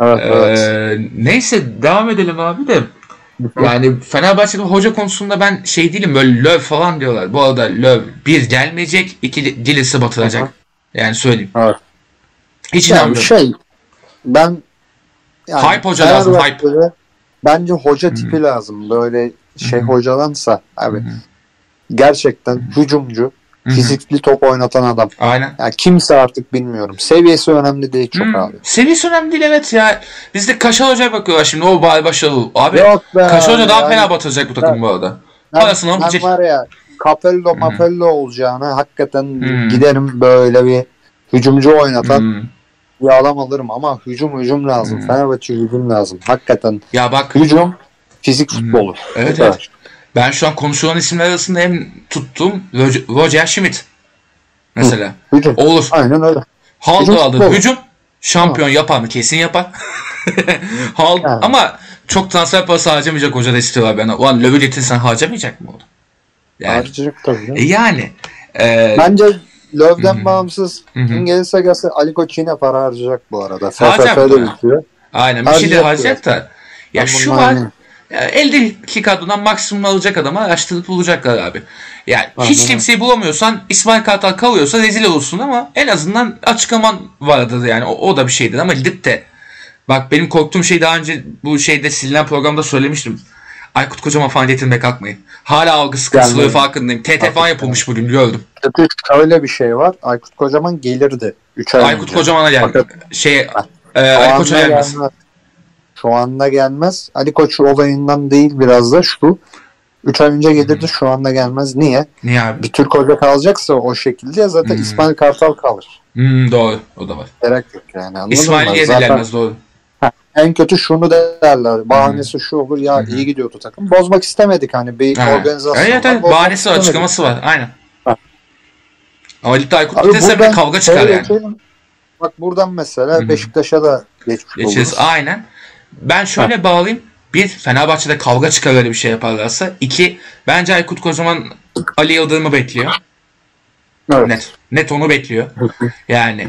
Evet, ee, evet. Neyse devam edelim abi de. Yani Fenerbahçe'de hoca konusunda ben şey değilim böyle löv falan diyorlar. Bu arada löv bir gelmeyecek, iki dilisi batıracak. Yani söyleyeyim. Evet. Hiç yani inanmıyorum. Şey, ben yani hype hoca lazım, hype. Bence hoca tipi hmm. lazım. Böyle şey hmm. hocalansa abi. Hmm. Gerçekten hmm. Hücumcu. Fizikli top oynatan adam. Aynen. Yani kimse artık bilmiyorum. Seviyesi önemli değil çok Hı. abi. Seviyesi önemli değil evet ya. Bizde Kaşar Hoca'ya bakıyorlar şimdi o bari başarılı. Abi Yok be Kaşar Hoca daha yani fena batıracak bu takım bu arada. Ben, Parasını ben alacak. var ya Capello Hı. Mapello olacağını hakikaten Hı. giderim böyle bir hücumcu oynatan Hmm. bir adam alırım ama hücum hücum lazım. Hı. Fenerbahçe hücum lazım. Hakikaten Ya bak hücum fizik futbolu. Evet, evet. Ben şu an konuşulan isimler arasında en tuttuğum Roger, Roger Schmidt. Mesela. Hücum. Olur. Aynen öyle. Haldo aldı. Hücum. Şampiyon yapar mı? Kesin yapar. Hal Yani. ama çok transfer parası harcamayacak hoca da istiyorlar bana. Ulan Löw'ü sen harcamayacak mı onu? Yani. Harcayacak tabii. E yani. E, Bence Löv'den Hı hı. bağımsız Hı hı. kim gelirse gelse Ali Koç yine para harcayacak bu arada. Bu. bitiyor. aynen bir şey de harcayacak da. Ya Ben şu var. eminim. Ya eldeki kadrodan maksimum alacak adamı araştırıp bulacaklar abi. Yani Aynen hiç öyle. kimseyi bulamıyorsan İsmail Kartal kalıyorsa rezil olursun ama en azından açıklaman vardır yani o, o da bir şeydir ama gidip de bak benim korktuğum şey daha önce bu şeyde silinen programda söylemiştim. Aykut Kocaman falan getirmeye kalkmayın. Hala algı sıkıntıları Gelmedi. farkındayım. TT falan yapılmış bugün gördüm. Şöyle bir şey var. Aykut Kocaman gelirdi. 3 ay Aykut önce. Kocaman'a geldi. Şey, e, anda Koç'a gelmez. gelmez. Şu anda gelmez. Ali Koç olayından değil biraz da şu. 3 ay önce gelirdi şu anda gelmez. Niye? Niye abi? Bir Türk hoca kalacaksa o şekilde zaten Hmm. İsmail Kartal kalır. Hmm, doğru. O da var. Gerek yok yani. Anladın İsmail niye doğru. en kötü şunu derler. Bahanesi şu olur ya hı. iyi gidiyordu takım. Bozmak istemedik hani bir Ha. organizasyon. Evet evet bahanesi var açıklaması var aynen. Ha. Ama ligde Aykut Abi giderse bir kavga çıkar yani. Bak buradan mesela. Beşiktaş'a da geçmiş Geçeriz oluruz. aynen. Ben şöyle bağlayayım. Bir Fenerbahçe'de kavga çıkar öyle bir şey yaparlarsa. İki bence Aykut Kocaman Ali Yıldırım'ı bekliyor. Evet. Net. Net onu bekliyor. Yani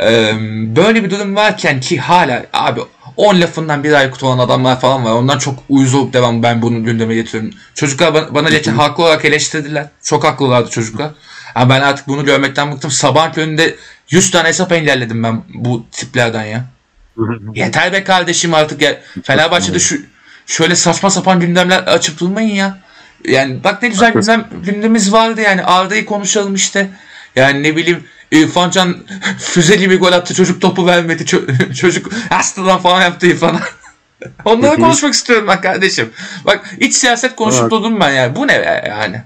e, böyle bir durum varken ki hala abi 10 lafından bir Aykut olan adamlar falan var. Ondan çok uyuz olup devam ben bunu gündeme getiriyorum. Çocuklar bana, bana geçen haklı olarak eleştirdiler. Çok haklılardı çocuklar. Ama ben artık bunu görmekten bıktım. Sabah önünde 100 tane hesap engelledim ben bu tiplerden ya. Yeter be kardeşim artık ya. Fenerbahçe'de şu şöyle saçma sapan gündemler açıp durmayın ya. Yani bak ne güzel gündem, gündemimiz vardı yani. Arda'yı konuşalım işte. Yani ne bileyim İrfan Can füzeli bir gol attı. Çocuk topu vermedi. Ço- çocuk hastadan falan yaptı İrfan'a. Onları konuşmak istiyorum ben kardeşim. Bak iç siyaset konuşup durdum ben yani. Bu ne yani?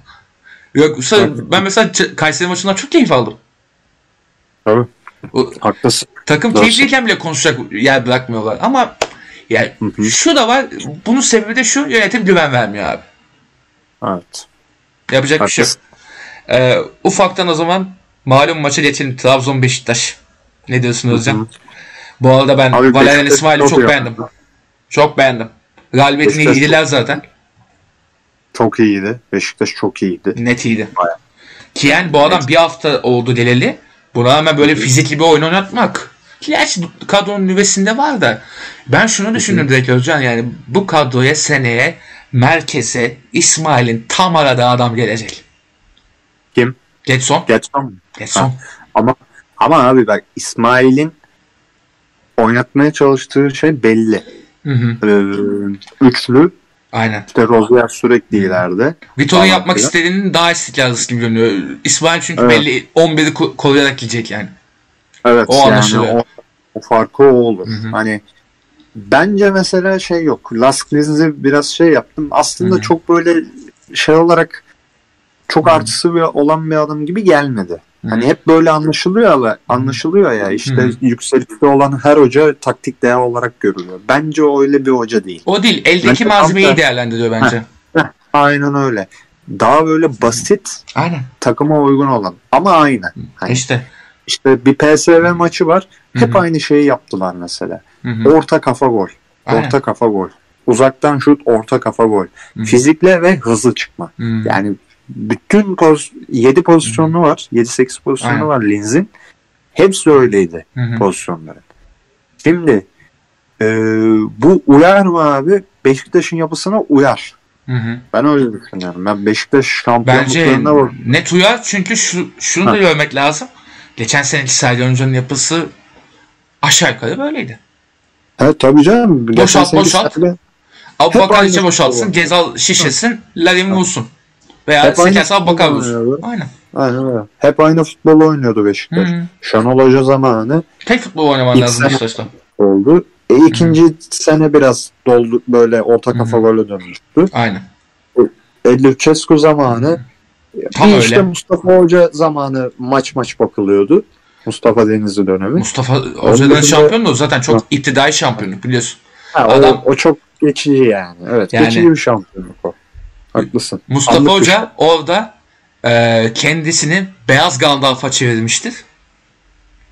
Yoksa ben mesela Kayseri maçından çok keyif aldım. Tabii. O- Haklısın. Takım keyifliyken bile konuşacak yer bırakmıyorlar. Ama yani Hı hı. şu da var. Bunun sebebi de şu yönetim güven vermiyor abi. Evet. Yapacak bir şey yok. Haklısın. Ee, ufaktan o zaman malum maça geçelim. Trabzon Beşiktaş. Ne diyorsun Özcan? hı. Bu arada ben Abi Valerian İsmail'i çok iyi beğendim. Çok beğendim. Galibiyetini yediler zaten. Çok iyiydi. Beşiktaş çok iyiydi. Net iyiydi. Bayağı. Ki yani bu adam Evet. bir hafta oldu geleli. Buna rağmen böyle fizikli bir oyun oynatmak. Gerçi kadronun nüvesinde var da. Ben şunu düşündüm direkt Özcan yani bu kadroya seneye merkeze İsmail'in tam aradığı adam gelecek. Kim? Getson. Getson mu? Getson. Ama ama abi bak İsmail'in oynatmaya çalıştığı şey belli. Hı hı. Ee, üçlü Aynen. işte Rozier sürekli ileride. Vitor'un yapmak istediğinin daha istikrarlısı gibi görünüyor. İsmail çünkü Evet. belli 11'i ko- koruyarak gidecek yani. Evet O yani anlaşılıyor. o, o farkı o olur. Hı hı. Hani bence mesela şey yok. Laskliz'i biraz şey yaptım. Aslında Hı hı. çok böyle şey olarak çok Hı hı. artısı bir- olan bir adam gibi gelmedi. Hani hep böyle anlaşılıyor ama anlaşılıyor ya işte Hı hı. yükselişte olan her hoca taktik değer olarak görülüyor. Bence o öyle bir hoca değil. O değil. Eldeki Bence malzemeyi tersi. değerlendiriyor bence. Aynen öyle. Daha böyle basit Aynen. takıma uygun olan ama aynı. Hani İşte. İşte bir PSV maçı var. Hep Hı hı. aynı şeyi yaptılar mesela. Hı hı. Orta kafa gol. Aynen. Orta kafa gol. Uzaktan şut, orta kafa gol. Hı. Fizikle ve hızlı çıkma. Hı. Yani bütün poz 7 pozisyonu var. 7-8 pozisyonu Aynen. var Linz'in. Hepsi öyleydi Hı hı. pozisyonları. Şimdi e, bu uyar mı abi? Beşiktaş'ın yapısına uyar. Hı hı. Ben öyle düşünüyorum. Ben Beşiktaş Bence şampiyonluklarına bak. net uyar çünkü şu, şunu da Ha. görmek lazım. Geçen seneki Hoca'nın yapısı aşağı yukarı böyleydi. Evet tabii canım. Boşalt, boşalt. Abu Bakar içe boşaltsın, futbol. Gezal şişesin, Larin vursun. Veya Hep aynı Sekerse Abu Bakar vursun. Aynen. Aynen öyle. Hep aynı futbol oynuyordu Beşiktaş. Hı-hı. Şenol Hoca zamanı. Tek futbol oynaman lazım Beşiktaş'ta. Oldu. E, ikinci Hı-hı. sene biraz doldu böyle orta kafa Hı-hı. gole dönmüştü. Aynen. E, Lucescu zamanı. Hı-hı. Tam bir öyle. işte Mustafa Hoca zamanı maç maç bakılıyordu. Mustafa Denizli dönemi. Mustafa Hoca'dan şampiyonluğu zaten çok ha. iktidai şampiyonluk biliyorsun. Ha, Adam, o, o çok geçici yani. Evet yani, geçici bir şampiyonluk o. Haklısın. Mustafa Anlık Hoca şey. orada e, kendisini Beyaz Gandalf'a çevirmiştir.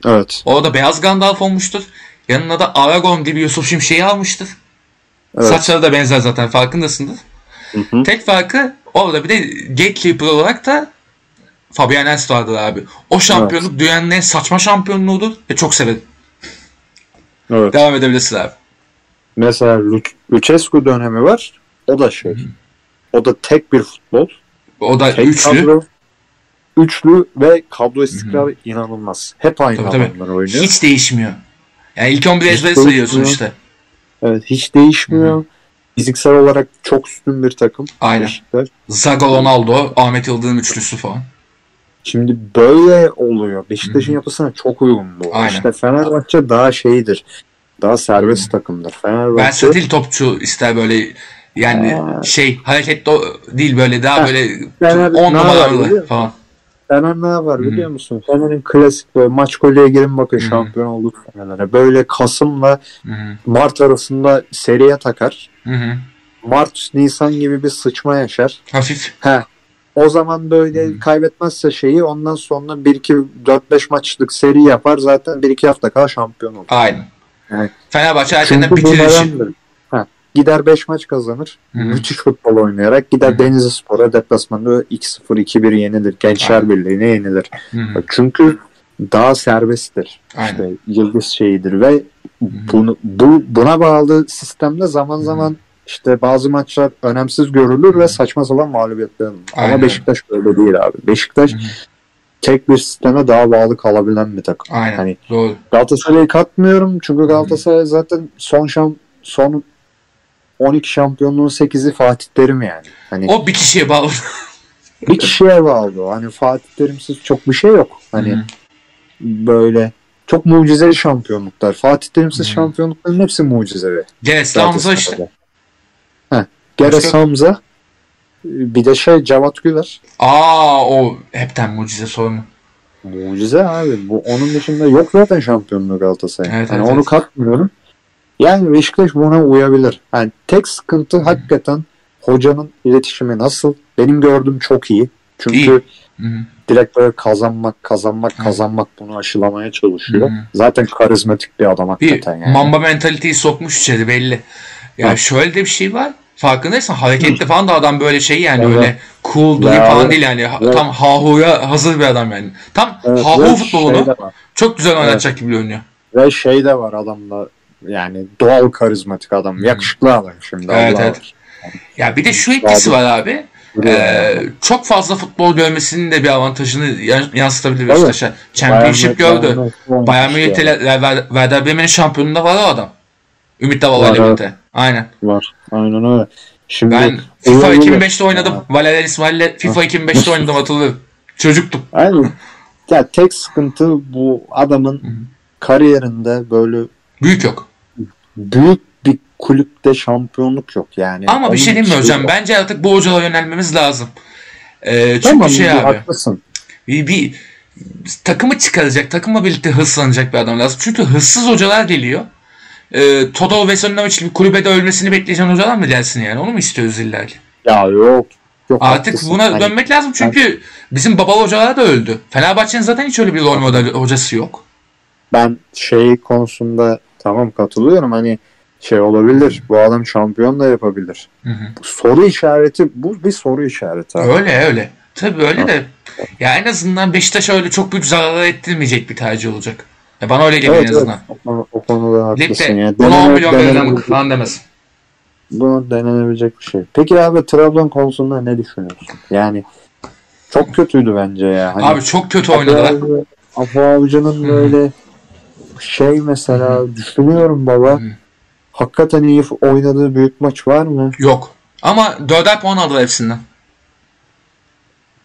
Evet. Orada Beyaz Gandalf olmuştur. Yanına da Aragorn gibi Yusuf Şimşek'i almıştır. Evet. Saçları da benzer zaten farkındasındır. Hı hı. Tek farkı orada bir de gatekeeper olarak da Fabian Ernst vardır abi. O şampiyonluk evet. dünyanın en saçma şampiyonluğudur ve çok severim. Evet. Devam edebilirsin abi. Mesela Lucescu dönemi var. O da şey. Hı-hı. O da tek bir futbol. O da tek üçlü. Kadro, üçlü ve kadro istikrarı Hı-hı. inanılmaz. Hep aynı tabii, adamlar tabii. oynuyor. Hiç değişmiyor. Yani ilk 11 ezberi sayıyorsun işte. Evet hiç değişmiyor. Hı-hı. Fiziksel olarak çok üstün bir takım. Aynen. Beşiktaş. Zaga Ronaldo, Ahmet Yıldırım üçlüsü falan. Şimdi böyle oluyor. Beşiktaş'ın yapısına çok uygun bu. Aynen. İşte Fenerbahçe daha şeydir. Daha serbest hmm. takımdır. Fenerbahçe... Versatil topçu ister böyle yani Aa. şey hareketli değil böyle daha ha. böyle Fener, 10 numaralı falan. Fener ne yapar biliyor hmm. musun? Fener'in klasik böyle maç kolye girin bakın hmm. şampiyon olduk Fener'e. Böyle Kasım'la hmm. Mart arasında seriye takar. Hmm. Mart, Nisan gibi bir sıçma yaşar. Hafif. He. O zaman böyle hmm. kaybetmezse şeyi ondan sonra 1-2 4-5 maçlık seri yapar zaten 1-2 hafta kala şampiyon olur. Aynen. Yani, Fenerbahçe erkenden bitirir Gider 5 maç kazanır. Hı-hı. Müthiş futbol oynayarak gider Hı-hı. Denizli Spor'a deplasmanda 2-0 2-1 yenilir. Gençler Birliği'ne yenilir. Hı-hı. Çünkü daha serbesttir. Aynen. İşte yıldız şeyidir ve Hı-hı. bunu bu buna bağlı sistemde zaman Hı-hı. zaman işte bazı maçlar önemsiz görülür ve saçma sapan mağlubiyetler alınır. Ama Beşiktaş öyle değil abi. Beşiktaş Hı-hı. tek bir sisteme daha bağlı kalabilen bir takım. Aynen. Hani Doğru. Galatasaray'ı katmıyorum çünkü Galatasaray zaten son şam son 12 şampiyonluğun 8'i Fatih Terim yani. Hani o bir kişiye bağlı. bir kişiye bağlı. Hani Fatih Terim'siz çok bir şey yok. Hani Hı-hı. böyle çok mucizeli şampiyonluklar. Fatih Terim'siz Hı-hı. şampiyonlukların hepsi mucizevi. Geres Hamza işte. Heh, Geres Hamza. Bir de şey Cevat Güler. Aa o hepten mucize sorunu. Mucize abi. Bu onun dışında yok zaten şampiyonluğu Galatasaray. Evet, yani evet, onu evet. katmıyorum. Yani Beşiktaş buna uyabilir. Yani tek sıkıntı hakikaten hocanın iletişimi nasıl? Benim gördüğüm çok iyi. Çünkü iyi. direkt böyle kazanmak, kazanmak, kazanmak bunu aşılamaya çalışıyor. Hmm. Zaten karizmatik bir adam hakikaten bir yani. Mamba mentaliteyi sokmuş içeri belli. Yani evet. şöyle de bir şey var. Farkındaysan hareketli falan da adam böyle şey yani evet. öyle cool duruyor falan değil yani. Evet. Tam hahuya hazır bir adam yani. Tam evet. hahu futbolunu şey çok güzel oynatacak evet. gibi görünüyor. Ve şey de var adamda yani doğal karizmatik adam. Hmm. Yakışıklı adam şimdi. Evet, Allah evet. Ya bir de şu etkisi var abi. Ee, çok fazla futbol görmesinin de bir avantajını yansıtabilir Beşiktaş'a. Championship gördü. Bayern Münih yani. Werder Bremen'in şampiyonunda var o adam. Ümit Davala ile birlikte. Aynen. Var. Aynen öyle. Şimdi ben FIFA 2005'te oynadım. Valerian İsmail'le FIFA 2005'te oynadım hatırlıyorum. Çocuktum. Aynen. Ya tek sıkıntı bu adamın kariyerinde böyle büyük yok büyük bir kulüpte şampiyonluk yok yani. Ama bir şey diyeyim mi hocam? Yok. Bence artık bu hocalara yönelmemiz lazım. Ee, çünkü tamam, şey abi. Haklısın. Bir, bir takımı çıkaracak, takımla birlikte hırslanacak bir adam lazım. Çünkü hırsız hocalar geliyor. Ee, Todor Veselinovic'li bir kulübede ölmesini bekleyeceğin hocalar mı gelsin yani? Onu mu istiyoruz illa ki? Ya yok. Yok, Artık haklısın. buna hani, dönmek lazım çünkü ben, bizim babalı hocalar da öldü. Fenerbahçe'nin zaten hiç öyle bir rol model hocası yok. Ben şey konusunda Tamam katılıyorum hani şey olabilir. Bu adam şampiyon da yapabilir. Hı hı. Soru işareti bu bir soru işareti abi. Öyle öyle. Tabii öyle de ya en azından Beşiktaş öyle çok büyük zarar ettirmeyecek bir tercih olacak. Ya bana öyle geliyor evet, en azından. Evet. O, o konuda haklısın. Ligde yani. buna 10 milyon verelim falan demesin. Bu denenebilecek bir şey. Peki abi Trabzon konusunda ne düşünüyorsun? Yani çok kötüydü bence ya. Hani, abi çok kötü oynadılar. Apo Avcı'nın böyle şey mesela Hı-hı. düşünüyorum baba. Hı-hı. Hakikaten iyi oynadığı büyük maç var mı? Yok. Ama dörder puan aldı hepsinden.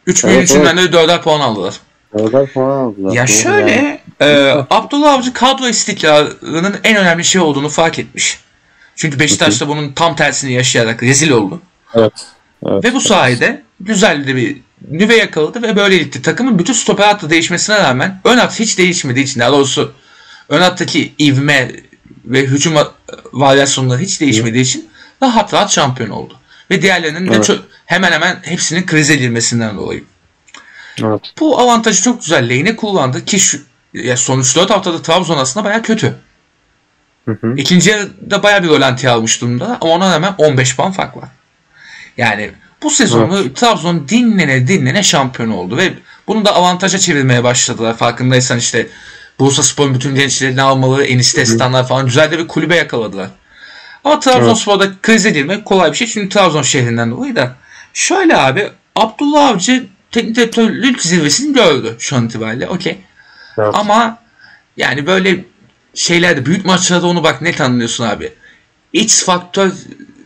3 evet, üçünden evet. de 4'er puan aldılar. 4'er puan aldılar. Ya şöyle yani. e, Abdullah Avcı kadro istikrarının en önemli şey olduğunu fark etmiş. Çünkü Beşiktaş'ta bunun tam tersini yaşayarak rezil oldu. Evet. evet ve bu sayede güzel de bir nüve yakaladı ve böyle gitti. Takımın bütün stoper hattı değişmesine rağmen ön hat hiç değişmediği için daha doğrusu ön hattaki ivme ve hücum varyasyonları hiç değişmediği için rahat rahat şampiyon oldu. Ve diğerlerinin evet. de çok, hemen hemen hepsinin kriz edilmesinden dolayı. Evet. Bu avantajı çok güzel lehine kullandı ki şu, ya sonuç 4 haftada Trabzon aslında baya kötü. Hı hı. İkinci yarıda baya bir rolanti almış durumda ama ona rağmen 15 puan fark var. Yani bu sezonu evet. Trabzon dinlene dinlene şampiyon oldu ve bunu da avantaja çevirmeye başladılar. Farkındaysan işte Bursa Spor'un bütün gençlerini almaları, Enis Destanlar falan güzel de bir kulübe yakaladılar. Ama Trabzonspor'da evet. kriz edilmek kolay bir şey. Çünkü Trabzon şehrinden dolayı da. Şöyle abi Abdullah Avcı teknik direktörlük zirvesini gördü şu an itibariyle. Okey. Evet. Ama yani böyle şeylerde büyük maçlarda onu bak net anlıyorsun abi. X faktör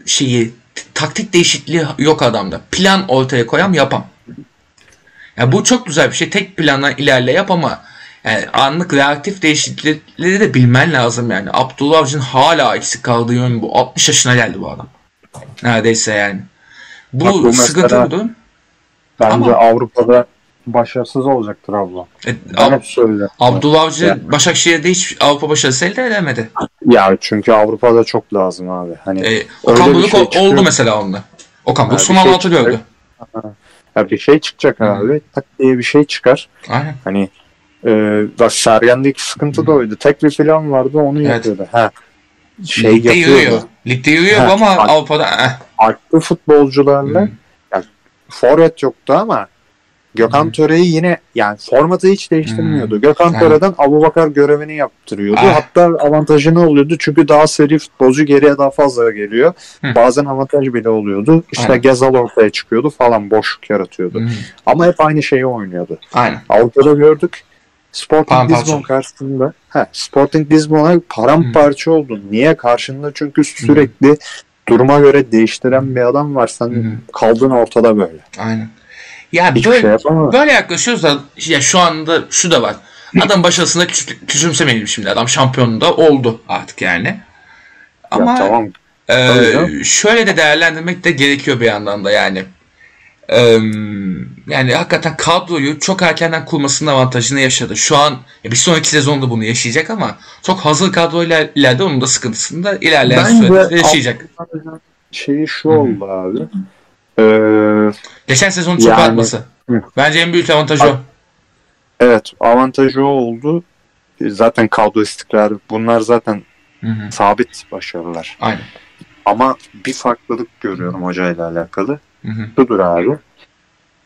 şeyi taktik değişikliği yok adamda. Plan ortaya koyam yapam. Yani bu çok güzel bir şey. Tek planla ilerle yap ama yani anlık reaktif değişiklikleri de bilmen lazım yani. Abdullah Avcı'nın hala eksik kaldığı yön bu. 60 yaşına geldi bu adam. Neredeyse yani. Bu, Bak, bu sıkıntı durum. Bence Ama, Avrupa'da başarısız olacaktır abla. E, ben hep söylüyorum. Abdullah Avcı yani. Başakşehir'de hiç Avrupa başarısı elde edemedi. Ya çünkü Avrupa'da çok lazım abi. Hani e, Okan Buruk şey oldu mesela onda. Okan Buruk son şey 16 gördü. Ya bir şey çıkacak abi. Tak diye bir şey çıkar. Aynen. Hani ee, Sergen'deki sıkıntı da oydu. Tek bir plan vardı onu evet. yapıyordu. Ha. Şey Ligde yapıyordu. yürüyor. Ligde yürüyor ha, ama Avrupa'da eh. farklı futbolcularla hmm. yani, forvet yoktu ama Gökhan hmm. Töre'yi yine yani formatı hiç değiştirmiyordu. Hmm. Gökhan hmm. Töre'den Bakar görevini yaptırıyordu. Ah. Hatta avantajını oluyordu çünkü daha seri futbolcu geriye daha fazla geliyor. Hmm. Bazen avantaj bile oluyordu. İşte Aynen. Gezal ortaya çıkıyordu falan boşluk yaratıyordu. Hmm. Ama hep aynı şeyi oynuyordu. Aynen. Avrupa'da gördük. Sporting Lisbon karşısında he, Sporting Lisbon'a paramparça hmm. oldun. Niye? Karşında çünkü sürekli hmm. duruma göre değiştiren bir adam var. Sen hmm. kaldın ortada böyle. Aynen. Ya Hiçbir böyle, şey böyle yaklaşıyoruz da ya şu anda şu da var. Adam başarısında küçümsemeyelim şimdi. Adam şampiyonunda oldu artık yani. Ama ya, tamam. e, şöyle de değerlendirmek de gerekiyor bir yandan da yani yani hakikaten kadroyu çok erkenden kurmasının avantajını yaşadı. Şu an bir sonraki sezonda bunu yaşayacak ama çok hazır kadroyla ileride onun da sıkıntısını da ilerleyen sürede yaşayacak. Şeyi şu oldu Hı-hı. abi. Ee, Geçen sezon çok yani, artması. Bence en büyük avantajı o. Evet avantajı o oldu. Zaten kadro istikrarı. Bunlar zaten Hı-hı. sabit başarılar. Aynen. Ama bir farklılık görüyorum hocayla alakalı. Hı Şudur abi.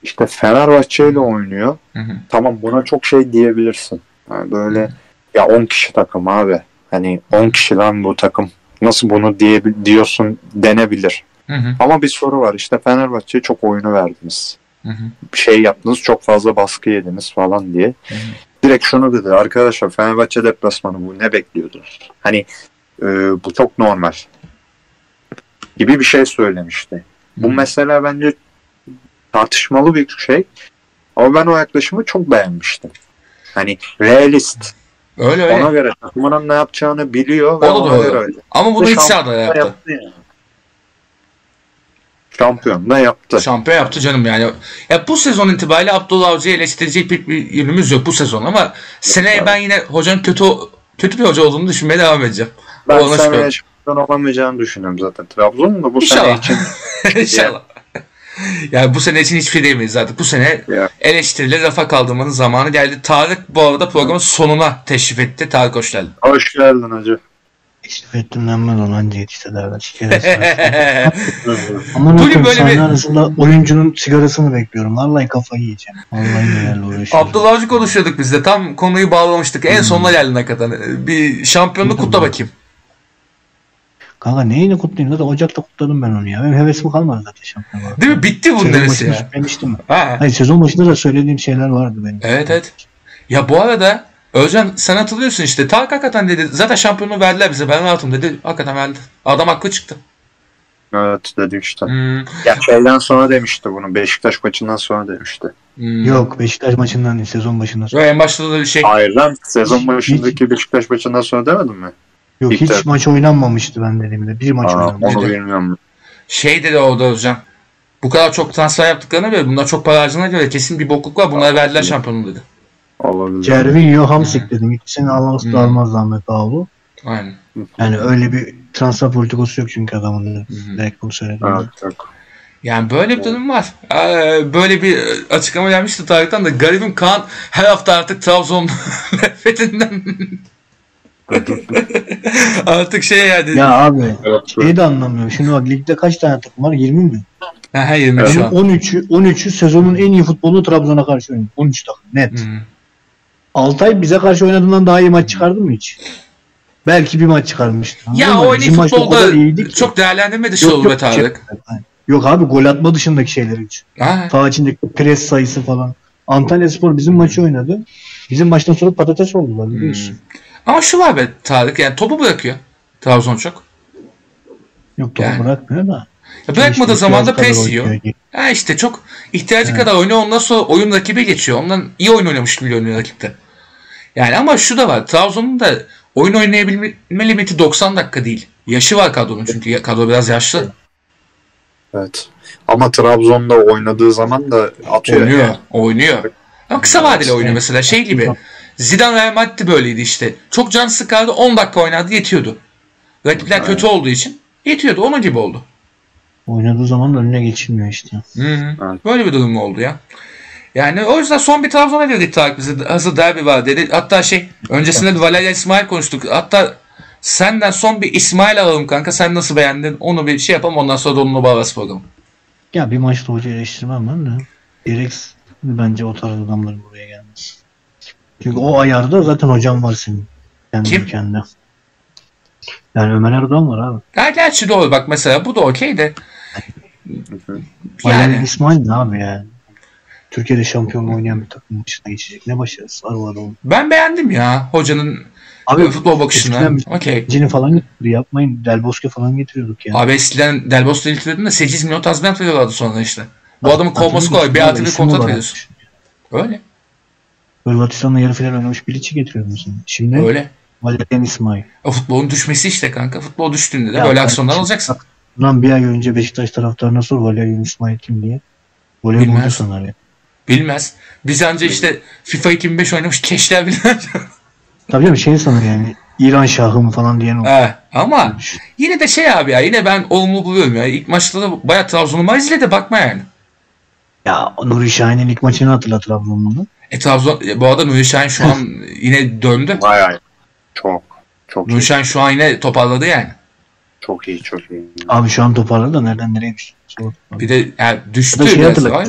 İşte Fenerbahçe ile oynuyor. Hı hı. Tamam buna çok şey diyebilirsin. Yani böyle hı. ya 10 kişi takım abi. Hani 10 kişi lan bu takım. Nasıl bunu diye diyorsun denebilir. Hı hı. Ama bir soru var. İşte Fenerbahçe'ye çok oyunu verdiniz. Hı hı. Şey yaptınız çok fazla baskı yediniz falan diye. Hı hı. Direkt şunu dedi. Arkadaşlar Fenerbahçe deplasmanı bu ne bekliyordunuz? Hani e, bu çok normal gibi bir şey söylemişti. Bu mesela bence tartışmalı bir şey. Ama ben o yaklaşımı çok beğenmiştim. Hani realist. Öyle öyle. Ona göre takımının ne yapacağını biliyor ve ona göre öyle. Ama bunu hiç sahada yaptı. yaptı yani. Şampiyon da yaptı. Şampiyon yaptı canım yani. Ya bu sezon itibariyle Abdullah Avcı'yı eleştirecek bir, bir yönümüz yok bu sezon ama seneye ben yine hocanın kötü kötü bir hoca olduğunu düşünmeye devam edeceğim. Ben seneye olamayacağını düşünüyorum zaten. Trabzon'un da bu İnşallah. sene için. İnşallah. Yani bu sene için hiçbir şey diyemeyiz zaten. Bu sene ya. eleştirileri rafa kaldırmanın zamanı geldi. Tarık bu arada programın sonuna teşrif etti. Tarık hoş geldin. Hoş geldin hacı. Teşrif ettim denmez onu anca yetiştirdiler. Şikayet Ama Bugün böyle bir... arasında oyuncunun sigarasını bekliyorum. Vallahi kafayı yiyeceğim. Vallahi nelerle uğraşıyorum. Abdullah Avcı konuşuyorduk biz de. Tam konuyu bağlamıştık. En hmm. sonuna geldin hakikaten. Bir şampiyonluk kutla bakayım. Kanka neyini kutlayayım? Zaten Ocak'ta kutladım ben onu ya. Benim hevesim kalmadı zaten şampiyon Değil mi? Bitti bunun hevesi ya. Demiştim. Ha. Hayır sezon başında da söylediğim şeyler vardı benim. Evet evet. Ya bu arada Özcan sen hatırlıyorsun işte. Ta hakikaten dedi. Zaten şampiyonu verdiler bize. Ben rahatım dedi. Hakikaten verdi. Adam haklı çıktı. Evet dedi işte. Hmm. Ya şeyden sonra demişti bunu. Beşiktaş maçından sonra demişti. Hmm. Yok Beşiktaş maçından değil sezon başından sonra. Yok en başta da bir şey. Hayır lan sezon başındaki Beşiktaş maçından sonra demedin mi? Yok hiç maç oynanmamıştı ben dediğimde. Bir maç oynanmıştı. Onu bilmiyorum. Şey dedi orada hocam. Bu kadar çok transfer yaptıklarına göre bunlar çok para harcadığına göre kesin bir bokluk var. Bunlara verdiler şampiyonu dedi. Olabilir. Cervinho Hamsik dedim. İkisini alması da almaz Ahmet Ağulu. Aynen. Yani öyle bir transfer politikası yok çünkü adamın. Direkt bunu söyledim. Evet. Yani böyle bir durum var. Ee, böyle bir açıklama gelmişti Tarık'tan da garibim Kaan her hafta artık Trabzon nefretinden artık şey yani. Ya abi şeyi de anlamıyorum. Şimdi bak ligde kaç tane takım var? 20 mi? Ha 20 evet. şu an. 13'ü 13'ü sezonun en iyi futbolu Trabzon'a karşı oynadı. 13 takım net. Hmm. Altay bize karşı oynadığından daha iyi maç çıkardı mı hiç? Belki bir maç çıkarmıştı. Ya o en iyi futbolda çok değerlendirmedi şey oldu be Tarık. Yok abi gol atma dışındaki şeyler için. Sağ içindeki pres sayısı falan. Antalya Spor bizim maçı oynadı. Bizim maçtan sonra patates oldular biliyorsun. Hmm. Ama şu var be Tarık yani topu bırakıyor. Trabzon çok. Yok topu yani. bırakmıyor da. Ya bırakmadığı zaman da pes yiyor. Ha işte çok ihtiyacı evet. kadar oynuyor. Ondan sonra oyun rakibe geçiyor. Ondan iyi oyun oynamış gibi oynuyor rakipte. Yani ama şu da var. Trabzon'un da oyun oynayabilme limiti 90 dakika değil. Yaşı var kadronun çünkü kadro biraz yaşlı. Evet. Ama Trabzon'da oynadığı zaman da atıyor. Oynuyor. Yani. Oynuyor. Ama kısa vadeli oynuyor mesela. Şey gibi. Zidane Real Madrid böyleydi işte. Çok can sıkardı 10 dakika oynadı yetiyordu. Rakipler evet. kötü olduğu için yetiyordu. Onun gibi oldu. Oynadığı zaman da önüne geçilmiyor işte. Hı hı. Evet. Böyle bir durum oldu ya. Yani o yüzden son bir Trabzon'a dedik Tarık bize. Hazır derbi var dedi. Hatta şey öncesinde de İsmail konuştuk. Hatta senden son bir İsmail alalım kanka. Sen nasıl beğendin? Onu bir şey yapalım ondan sonra da onunla bağlas programı. Ya bir maçta hoca eleştirmem ben de. Gereksiz bence o tarz adamların buraya gelmesi. Çünkü o ayarda zaten hocam var senin. Kendi Kim? Ülkende. Yani Ömer Erdoğan var abi. Ya gerçi doğru bak mesela bu da okey de. yani. İsmail ne abi yani? Türkiye'de şampiyon oynayan bir takım başına geçecek. Ne başarısı var o adamın. Ben beğendim ya hocanın Abi futbol bakışını. Okey. Cini falan getiriyor. Yapmayın. Del Bosque falan getiriyorduk ya. Abi eskiden Del Bosque'yi getiriyordun da 8 milyon tazminat veriyorlardı sonra işte. Bu adamın kovması kolay. Bir artı bir kontrat veriyorsun. Öyle. Hırvatistan'la yarı final oynamış Bilic'i getiriyordun sen. Şimdi Öyle. Valerian İsmail. O futbolun düşmesi işte kanka. Futbol düştüğünde de ya böyle aksiyonlar alacaksın. Lan bir ay önce Beşiktaş taraftarına sor Valerian İsmail kim diye. Voleybolcu sanar ya. Bilmez. Biz anca işte FIFA 2005 oynamış keşler bilmez. Tabii canım şey sanır yani. İran şahı mı falan diyen o. He, ama yine de şey abi ya yine ben olumlu buluyorum ya. İlk maçta da bayağı Trabzon'u izle de bakma yani. Ya Nuri Şahin'in ilk maçını hatırla Trabzon'un. E Trabzon bu arada Nuri Şahin şu an yine döndü. Bayağı çok çok Nuri Şahin şu an yine toparladı yani. Çok iyi çok iyi. Abi şu an toparladı da nereden nereye düştü? Bir de yani düştü. Şey hatırla.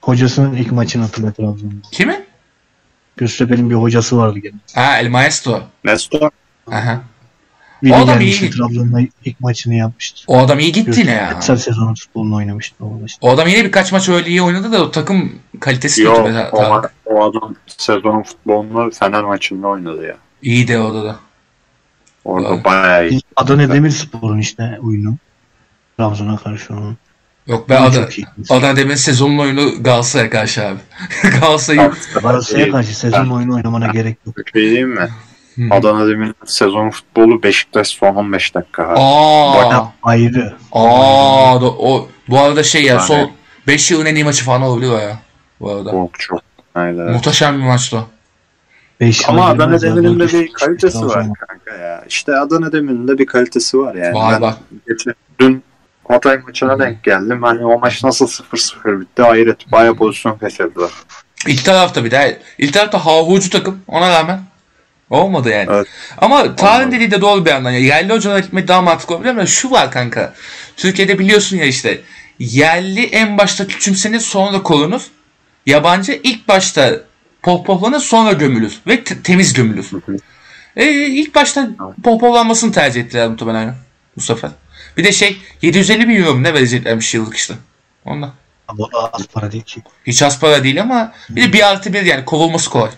Hocasının ilk maçını hatırla Trabzon'da. Kimin? Göztepe'nin bir hocası vardı gene. Ha El Maestro. Maestro. Aha. Vili o adam iyi. Trabzon'da ilk maçını yapmıştı. O adam iyi gitti yine ya. Kısa sezonun futbolunu oynamıştı. O, işte. o adam yine birkaç maç öyle iyi oynadı da o takım kalitesi Yo, kötü. Yok o, o adam sezonun futbolunu Fener maçında oynadı ya. İyi de orada da. Orada o. bayağı iyi. Adana Demirspor'un işte oyunu. Trabzon'a karşı onun. Yok be Adana, Adana Demir'in sezonun oyunu Galatasaray'a karşı abi. Galatasaray'ı Galatasaray'a karşı sezon oyunu oynamana gerek yok. Bir şey diyeyim mi? Adana Demir'in sezon futbolu Beşiktaş son 15 dakika. Aa, Bak, ayrı. Aa, da, o bu arada şey ya yani, son 5 yılın en iyi maçı falan olabiliyor ya. Bu arada. Çok çok. Aynen. Muhteşem bir maçtı. Ama Adana Demir'in de bir kalitesi var kanka ya. İşte Adana Demir'in de bir kalitesi var yani. Var bak. Dün Hatay maçına denk geldim. Hani o maç nasıl 0-0 bitti hayret. Baya pozisyon kaçırdılar. İlk tarafta bir daha. İlk tarafta havucu takım ona rağmen. Olmadı yani. Evet. Ama Tarık'ın dediği de doğru bir yandan. Ya. Yerli hocalara gitmek daha mantıklı olabilir ama şu var kanka. Türkiye'de biliyorsun ya işte yerli en başta küçümsenir sonra korunur. Yabancı ilk başta pohpohlanır sonra gömülür. Ve te- temiz gömülür. E, ilk başta pohpohlanmasını tercih ettiler muhtemelen bu sefer. Bir de şey 750 bin euro mu ne vereceklermiş yıllık işte. Ondan. Ama az para değil ki. Hiç az para değil ama bir de bir artı bir yani kovulması kolay.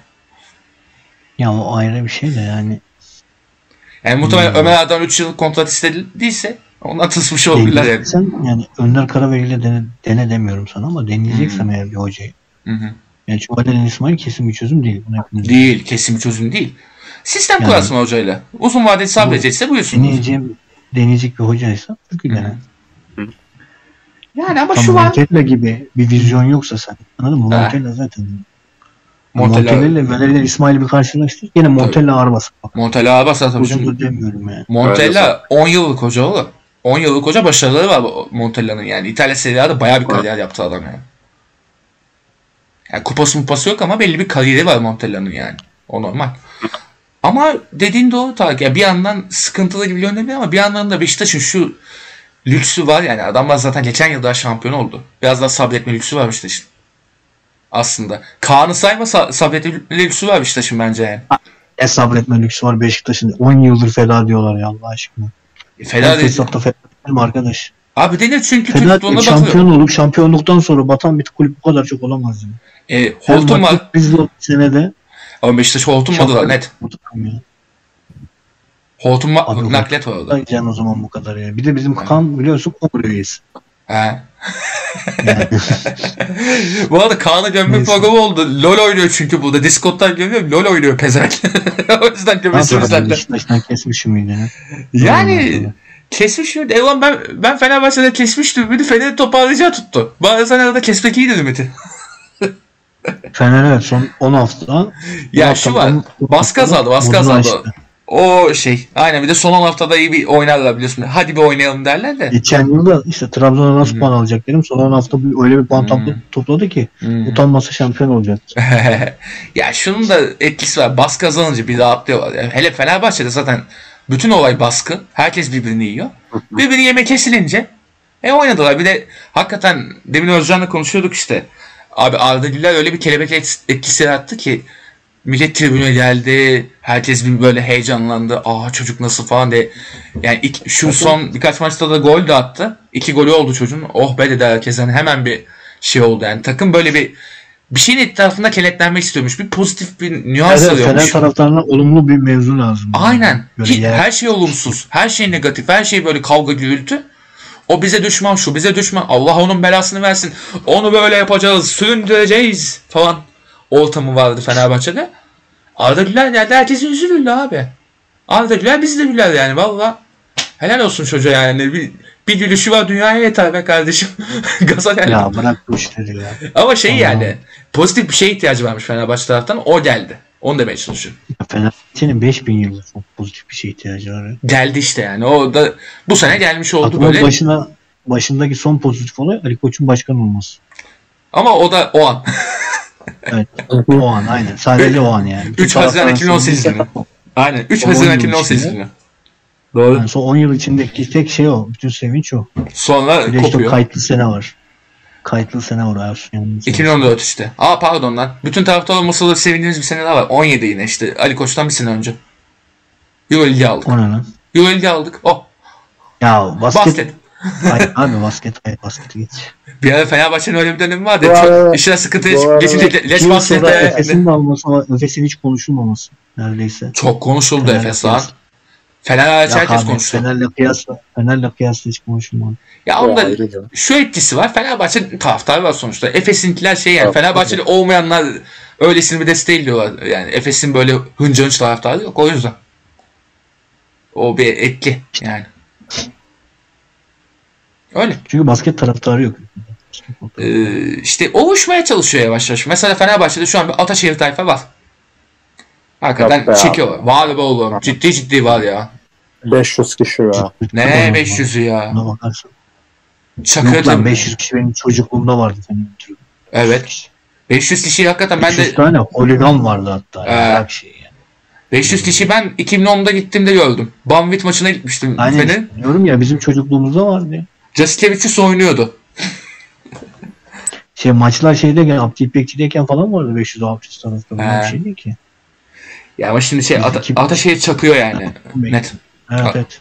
Ya o ayrı bir şey de yani. Yani muhtemelen hmm. Ömer Adam 3 yıllık kontrat istediyse ondan tısmış olabilirler yani. Sen yani Önder Karaveli ile dene, dene demiyorum sana ama deneyeceksem hmm. eğer bir hocayı. Hı hı. Yani çünkü Valerian İsmail kesin bir çözüm değil. Buna değil. Kesin bir çözüm değil. Sistem yani, kurarsın hocayla. Uzun vadeli sabredecekse buyursun. Deneyeceğim, deneyecek bir hocaysa bugün yani. Yani ama Tam şu var. Montella gibi bir vizyon yoksa sen. Anladın mı? Montella zaten. Montella, Montella Valerian İsmail'i bir karşılaştır. Yine Montella ağır basar. Montella ağır basar tabii. Uzun demiyorum yani. Montella 10 yıllık hoca oğlum. 10 yıllık hoca başarıları var Montella'nın yani. İtalya Serie A'da bayağı bir kariyer yaptı adam yani. Yani kupası mupası yok ama belli bir kariyeri var Montella'nın yani. O normal. Ama dediğin doğru Tarık. Yani bir yandan sıkıntılı gibi görünebilir ama bir yandan da Beşiktaş'ın şu lüksü var yani. Adamlar zaten geçen yıl daha şampiyon oldu. Biraz daha sabretme lüksü var Beşiktaş'ın. Aslında. Kaan'ı sayma sabretme lüksü var Beşiktaş'ın bence yani. Ne sabretme lüksü var Beşiktaş'ın. 10 yıldır feda diyorlar ya Allah aşkına. E, feda değil. Feda mi arkadaş? Abi denir çünkü Feda şampiyon bakıyor. olup şampiyonluktan sonra batan bir kulüp bu kadar çok olamaz yani. E, Holton var. Biz de senede ama Beşiktaş Holton da net. Holton ma- naklet var orada. Can o zaman bu kadar ya. Bir de bizim Kaan biliyorsun kongre üyesi. He. Bu arada Kaan'ı gömme programı oldu. LOL oynuyor çünkü burada. Discord'dan görüyorum. LOL oynuyor pezevenk. o yüzden bizden de. Beşiktaş'tan kesmiş miydi? Yani kesmiş miydi? E ulan ben, ben Fenerbahçe'de kesmiştim. Ümidi Fener'i toparlayacağı tuttu. Bazen arada kesmek iyi dedim Ümidi. Fener evet son 10 hafta. Ya şu var. Bas kazandı. Bas kazandı. O şey. Aynen bir de son 10 haftada iyi bir oynarlar biliyorsun. Hadi bir oynayalım derler de. Geçen yılda işte Trabzon'a nasıl hmm. puan alacak dedim. Son 10 hafta bir, öyle bir puan hmm. topladı ki hmm. utanmasa şampiyon olacak. ya şunun da etkisi var. Bas kazanınca bir rahatlıyorlar. Yani hele Fenerbahçe'de zaten bütün olay baskı. Herkes birbirini yiyor. Birbirini yeme kesilince e oynadılar. Bir de hakikaten demin Özcan'la konuşuyorduk işte. Abi Arda Güler öyle bir kelebek etkisi yarattı ki millet tribüne geldi. Herkes bir böyle heyecanlandı. Aa çocuk nasıl falan diye. Yani ilk, şu son birkaç maçta da gol de attı. İki golü oldu çocuğun. Oh be dedi herkes. Yani hemen bir şey oldu yani. Takım böyle bir bir şeyin etrafında kenetlenmek istiyormuş. Bir pozitif bir nüans evet, arıyormuş. Fener taraftarına olumlu bir mevzu lazım. Aynen. Hiç, her şey olumsuz. Her şey negatif. Her şey böyle kavga gürültü. O bize düşman şu bize düşman. Allah onun belasını versin. Onu böyle yapacağız. Süründüreceğiz falan. Ortamı vardı Fenerbahçe'de. Arda Güler geldi. Herkes üzülürdü abi. Arda Güler biz de güler yani. Valla. Helal olsun çocuğa yani. Bir, bir gülüşü var dünyaya yeter be kardeşim. Gaza geldi. Ya bırak bu işleri ya. Ama şey Allah. yani pozitif bir şeye ihtiyacı varmış Fenerbahçe taraftan. O geldi. Onu demeye çalışıyorum. Fenerbahçe'nin 5000 yıldır çok pozitif bir şeye ihtiyacı var. Geldi işte yani. O da bu sene gelmiş oldu Aklımın böyle. Başına, başındaki son pozitif olay Ali Koç'un başkan olması. Ama o da o an. Evet. O an aynen. Sadece o an yani. 3 Haziran 2018 günü. Aynen. 3 Haziran 2018 günü. Doğru. Yani son 10 yıl içindeki tek şey o. Bütün sevinç o. Sonra bir kopuyor. Işte kayıtlı sene var. Kayıtlı sene var Ersun 2014 işte. Aa pardon lan. Bütün taraftar olmasa da sevindiğimiz bir sene daha var. 17 yine işte. Ali Koç'tan bir sene önce. Euro Ligi aldık. O ne lan? Euro Ligi aldık. Oh. Ya basket. basket. Hayır abi basket. Hayır basket geç. Bir ara Fenerbahçe'nin öyle bir dönemi vardı. Çok işine sıkıntı geçince leş baskette. Efes'in de alması ama Efes'in hiç konuşulmaması neredeyse. Çok konuşuldu Efes lan. Fener hariç herkes konuşuyor. Fener'le kıyasla, Fener'le kıyasla hiç konuşulmadı. Ya onda şu etkisi var. Fenerbahçe taraftarı var sonuçta. Efes'inkiler şey yani Fenerbahçeli olmayanlar öylesini bir desteği diyorlar. Yani Efes'in böyle hınca hınç taraftarı yok o yüzden. O bir etki yani. Öyle. Çünkü basket taraftarı yok. Ee, işte oluşmaya çalışıyor yavaş yavaş. Mesela Fenerbahçe'de şu an bir Ataşehir tayfa var. Hakikaten çekiyorlar. Var be oğlum. Ciddi ciddi var ya. 500 kişi ya. Ne 500'ü ya? Çakır tabii. 500 kişi benim çocukluğumda vardı. Evet. 500 kişi hakikaten ben de... 500 tane holigan vardı hatta. Ee, yani. şey yani. 500 kişi ben 2010'da gittiğimde gördüm. Banvit maçına gitmiştim. Aynen. Fener. Diyorum ya bizim çocukluğumuzda vardı ya. Jasikevicius oynuyordu. şey maçlar şeydeyken Abdi İpekçi'deyken falan vardı 500-600 tarafta. Ee. Bir şey değil ki. Ya ama şimdi şey Ata, Ataşehir çakıyor yani. Net. Evet, evet.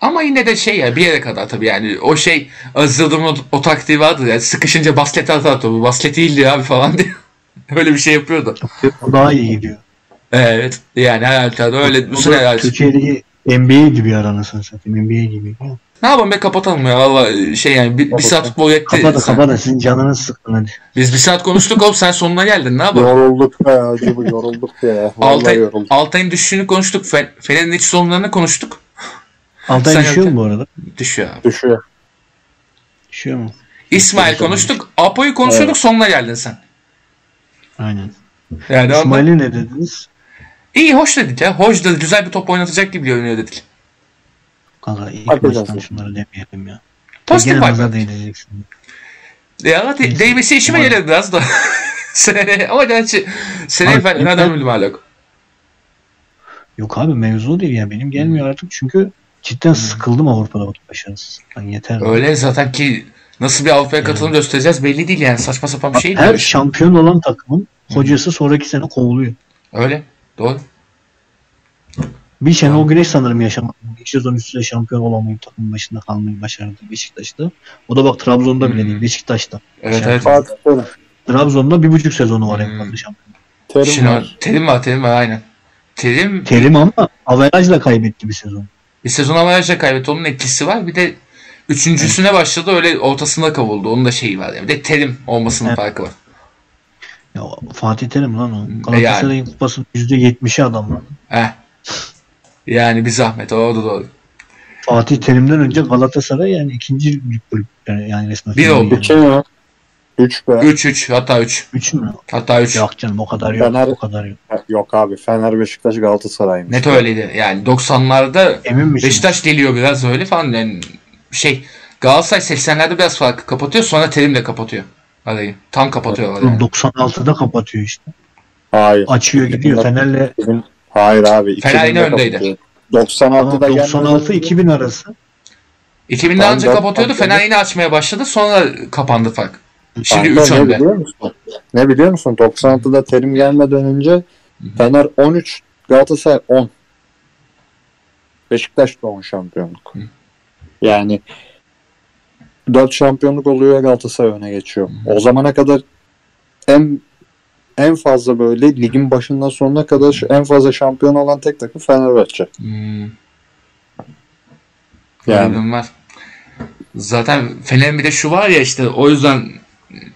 Ama yine de şey ya bir yere kadar tabii yani o şey Aziz o, o taktiği vardı ya sıkışınca basket atar topu basket değildi abi falan diye. öyle bir şey yapıyordu. O daha iyi gidiyor. Evet yani her halükarda öyle bu sene Türkiye'deki NBA gibi ara anasını satayım NBA gibi. Ne yapalım be kapatalım ya valla şey yani bir, bir saat futbol yetti. Kapat kapat sizin canınız sıkkın hadi. Biz bir saat konuştuk oğlum sen sonuna geldin ne yapalım? Yorulduk be acı bu yorulduk be. Vallahi Altay, yorulduk. Altay'ın düşüşünü konuştuk. Fe- Fener'in iç sorunlarını konuştuk. Altay Sen düşüyor mu bu arada? Düşüyor abi. Düşüyor. Düşüyor mu? İsmail konuştuk. Apo'yu konuşuyorduk sonuna geldin sen. Aynen. Yani İsmail'e ne dediniz? İyi hoş dedik ya. Hoş da güzel bir top oynatacak gibi görünüyor dedik. Kanka ilk Bakacağız. maçtan şunları demeyelim ya. Pozitif Gene bak. nazar değdireceksin. Ya de, değmesi işime gelir biraz da. seneye ama gerçi seneye ben nereden bildim hala. Yok abi mevzu o değil ya. Benim gelmiyor artık çünkü cidden sıkıldım Avrupa'da vakit başarısız. Hani yeter. Öyle zaten ki nasıl bir Avrupa'ya katılım göstereceğiz belli değil yani. Saçma sapan bir şey Her değil. şampiyon olan takımın hocası sonraki sene kovuluyor. Öyle. Doğru. Bir Şenol Güneş sanırım yaşamadı. Bir sezon üstüne şampiyon olamayıp takımın başında kalmayı başardı Beşiktaş'ta. O da bak Trabzon'da bile Hmm. değil Beşiktaş'ta. Evet evet. Fatih Terim. Trabzon'da bir buçuk sezonu var en Hmm. fazla şampiyon. Terim Şimdi var. terim var terim var aynen. Terim Terim ama averajla kaybetti bir sezon. bir sezon avarajla kaybetti. Onun etkisi var. Bir de üçüncüsüne başladı öyle ortasında kavuldu. Onun da şeyi var. Yani. Bir de terim olmasının Evet. farkı var. Ya Fatih Terim lan o. yani. Galatasaray'ın kupasının %70'i adam lan. Heh. Yani bir zahmet. Doğru doğru. Fatih Terim'den önce Galatasaray yani ikinci lig bölüm. Yani, yani resmen. Bir oldu. yani. Mi? Üç be. 3-3 hatta 3. Üç mü? Hatta 3. Yok canım o kadar yok. Fener- O kadar yok. Yok abi. Fener, Beşiktaş, Galatasaray'mış. Net öyleydi. Yani 90'larda Emin misin? Beşiktaş geliyor biraz öyle falan. Yani şey Galatasaray 80'lerde biraz farkı kapatıyor. Sonra terim de kapatıyor arayı. Tam kapatıyorlar yani. 96'da kapatıyor işte. Hayır. Açıyor gidiyor. Fener'le Hayır abi. Fener yine 2000'de öndeydi. kapatıyor. 96'da 96-2000 arası. 2000'de Ben önce dört kapatıyordu. haftada- Fener yine açmaya başladı. Sonra kapandı fark. Şimdi Kanka 3 ne önde. biliyor musun? Ne biliyor musun? 96'da Terim gelmeden önce Fener 13, Galatasaray 10. Beşiktaş da 10 şampiyonluk. Hı. Yani 4 şampiyonluk oluyor Galatasaray öne geçiyor. O zamana kadar en en fazla böyle ligin başından sonuna kadar şu- en fazla şampiyon olan tek takım Fenerbahçe. Hmm. Yani. Var. Zaten Fener'in bir de şu var ya işte o yüzden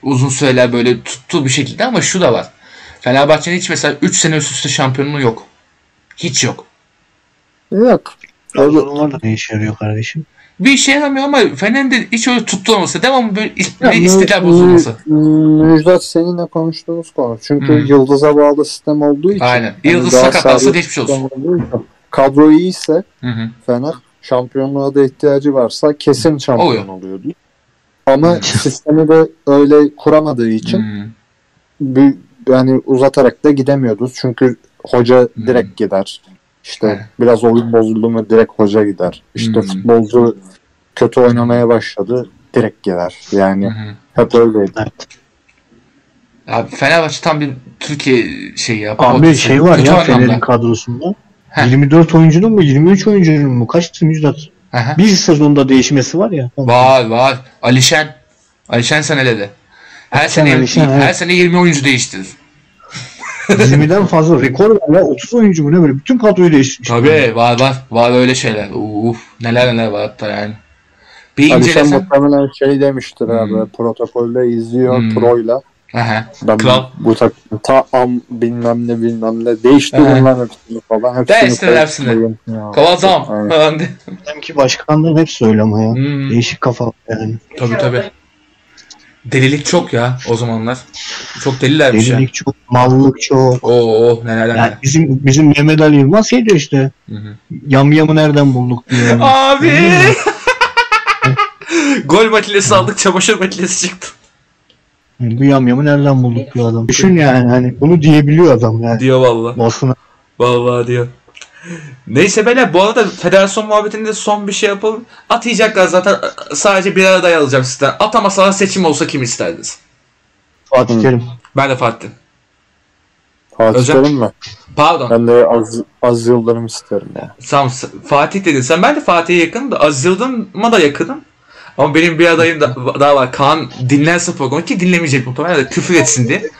uzun süreler böyle tuttu bir şekilde ama şu da var. Fenerbahçe'nin hiç mesela 3 sene üst üste şampiyonluğu yok. Hiç yok. Yok. Öyle- Trabzonlar da ne işe yarıyor kardeşim? Bir işe yaramıyor ama Fener'in de hiç öyle tutturması. Devamlı böyle Ya, Mü- bozulması. Mü- Müjdat seninle konuştuğumuz konu. Çünkü Hı. yıldıza bağlı sistem olduğu için. Aynen. hani Yıldız sakatlansa geçmiş olsun. olduğu için, Kadro iyiyse Hı hı. Fener şampiyonluğa da ihtiyacı varsa kesin şampiyon Oluyor. oluyordu. Ama sistemi de öyle kuramadığı için Hı. bir, yani uzatarak da gidemiyoruz. Çünkü hoca direkt gider. İşte biraz oyun bozuldu mu direkt hoca gider. İşte Hı. futbolcu kötü oynamaya başladı direkt gider. Yani hı. hep öyleydi. Evet. Abi Fenerbahçe tam bir Türkiye şeyi ya. Abi Kötü şey var ya anlamda. Fener'in kadrosunda. Heh. 24 oyuncunun mu 23 oyuncunun mu kaç Müjdat? Hı. Bir sezonda değişmesi var ya. Var var. Alişen. Alişen seneledi. Her Alişen, sene Alişen, her evet. sene 20 oyuncu değiştirir. 20'den fazla rekor var ya 30 oyuncu mu ne böyle bütün kadroyu değiştirmiş. Tabii var var. Var öyle şeyler. Uf neler neler var hatta yani. Bir Alişan incelesen. muhtemelen şey demiştir Hmm. abi protokolde izliyor Hmm. proyla. Aha. Ben Kral. bu takım ta am bilmem ne bilmem ne değişti Aha. bunların hepsini falan. Hepsini Değiştiler hepsini. Kovazam. Diye. Ki başkanların hepsi öyle ama ya. Hmm. Değişik kafa yani. Tabii tabii. Delilik çok ya o zamanlar. Çok delilermiş ya. Delilik çok, mallık çok. Oo oh, neler neler. Yani bizim bizim Mehmet Ali Yılmaz şey diyor işte. Hı hı. Yam yamı nereden bulduk diyor. Abi. Gol makinesi aldık çamaşır makinesi çıktı. Bu yam yamı nereden bulduk diyor adam. Düşün yani hani bunu diyebiliyor adam yani. Diyor valla. Basına. Vallahi diyor. Neyse beyler bu arada federasyon muhabbetinde son bir şey yapalım. Atayacaklar zaten sadece bir arada alacağım sizden. Atamasalar seçim olsa kim isterdiniz? Fatih Hı. Terim. Ben de Fatih. Fatih Özel- Terim mi? Pardon. Ben de az, az Yıldırım isterim ya. Tamam Fatih dedin sen. Ben de Fatih'e yakınım da Aziz Yıldırım'a da yakınım. Ama benim bir adayım da, daha var. Kaan dinlerse programı ki dinlemeyecek muhtemelen de küfür etsin diye.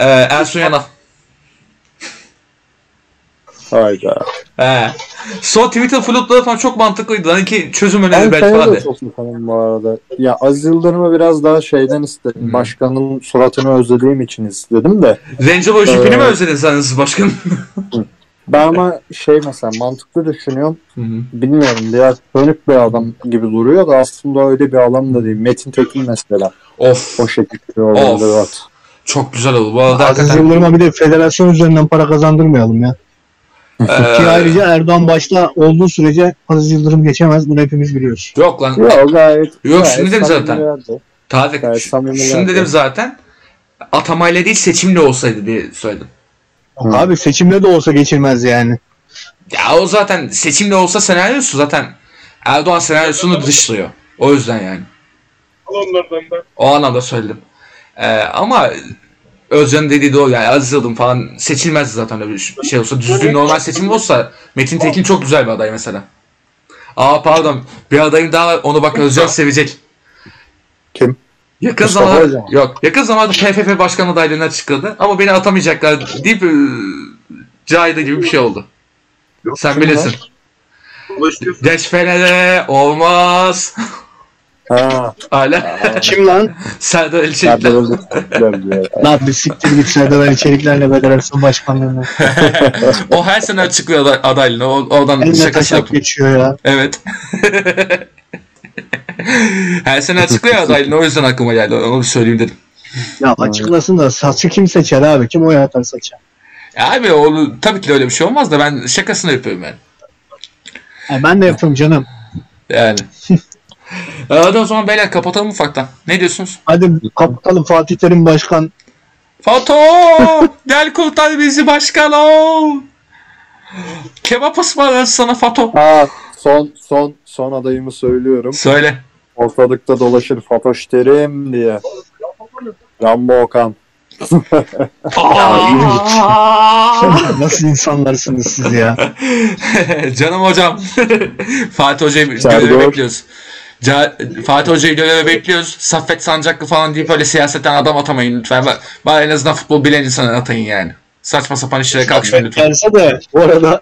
Ee, Ersun Yanal. Hayda. He. Son Twitter flutları falan çok mantıklıydı. Hani ki çözüm öneri Ben belki falan de. çok mutluyum bu arada. Ya Aziz Yıldırım'ı biraz daha şeyden istedim. Hı. Başkanın suratını özlediğim için istedim de. Boy jipini mi Ee, özledin sen siz başkanım? Ben ama şey mesela mantıklı düşünüyorum. Hı hı. Bilmiyorum biraz sönük bir adam gibi duruyor da aslında öyle bir adam da değil. Metin Tekin mesela. of. O şekilde olabilir. Of. Evet. Çok güzel oldu. Bu arada Aziz hakikaten. Yıldırım'a bir de federasyon üzerinden para kazandırmayalım ya. Ki Ee, ayrıca Erdoğan başta olduğu sürece Aziz Yıldırım geçemez. Bunu hepimiz biliyoruz. yok lan. Yok gayet. Yok, gayet şunu dedim zaten. Gayet samimilerdi. şunu dedim zaten. Atamayla değil seçimle olsaydı diye söyledim. Yok Hı. Abi seçimde de olsa geçilmez yani. Ya o zaten seçimle olsa senaryosu zaten Erdoğan senaryosunu dışlıyor. O yüzden yani. Onlardan da. O anlamda söyledim. Ee, ama Özcan'ın dediği doğru yani Aziz Yıldırım falan seçilmez zaten öyle bir şey olsa. Düzgün normal seçim olsa Metin Tekin çok güzel bir aday mesela. Aa pardon bir adayım daha var onu bak Özcan sevecek. Kim? Yakın Mustafa zamanda Özcan. yok yakın zamanda PFF başkan adaylığına açıkladı ama beni atamayacaklar deyip e, caydı gibi bir şey oldu. Sen kim bilirsin. var? Geç Fener'e olmaz. Ha. Hala Kim lan? Serdar Ben tuttular diyor. Lan bir siktir git Serdar Ali Çelikler'le federasyon başkanlığına. o her sene açıklıyor aday- adaylığını. O, oradan Eline şakası taşak geçiyor ya. Evet. her sene açıklıyor adaylığını. O yüzden aklıma geldi. Onu bir söyleyeyim dedim. Ya açıklasın da saçı kim seçer abi? Kim oy atar saça? Ya abi o, tabii ki de öyle bir şey olmaz da ben şakasını yapıyorum yani. Ya ben de yapıyorum canım. Yani. Ee, Hadi o zaman beyler kapatalım ufaktan. Ne diyorsunuz? Hadi kapatalım Fatih Terim Başkan. Fato! Gel kurtar bizi başkan ol! Kebap ısmarlarız sana Fato. Ha, son son son adayımı söylüyorum. Söyle. Ortalıkta dolaşır Fatoş Terim diye. Rambo Okan. Nasıl insanlarsınız siz ya? Canım hocam. Fatih Hoca'yı bekliyoruz. Fatih Hoca'yı göreve bekliyoruz. Saffet Sancaklı falan deyip öyle siyasetten adam atamayın lütfen. Ba- Bari en azından futbol bilen insan atayın yani. Saçma sapan işlere kalkışmayın lütfen. Gelse de bu arada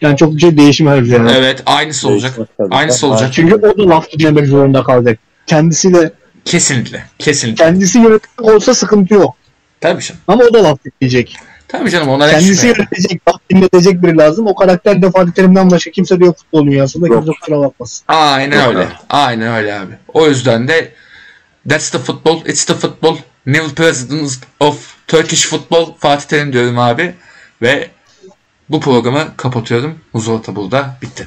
yani çok bir şey değişmez yani. Evet aynısı olacak. Tabii. Aynısı olacak. Çünkü o da laf dinlemek zorunda kalacak. Kendisi de Kesinlikle. Kesinlikle. kendisi yönetmek olsa sıkıntı yok. Tabii canım. Ama o da laf dinleyecek. Tabii canım ona Kendisi yönetecek, dinletecek biri lazım. O karakter de Fatih Terim'den başka kimse de yok futbol dünyasında. Yok. Kimse kusura bakmasın. Aynen Yok öyle. abi. Aynen öyle abi. O yüzden de that's the football, it's the football. New president of Turkish football Fatih Terim diyorum abi. Ve bu programı kapatıyorum. Uzun burada bitti.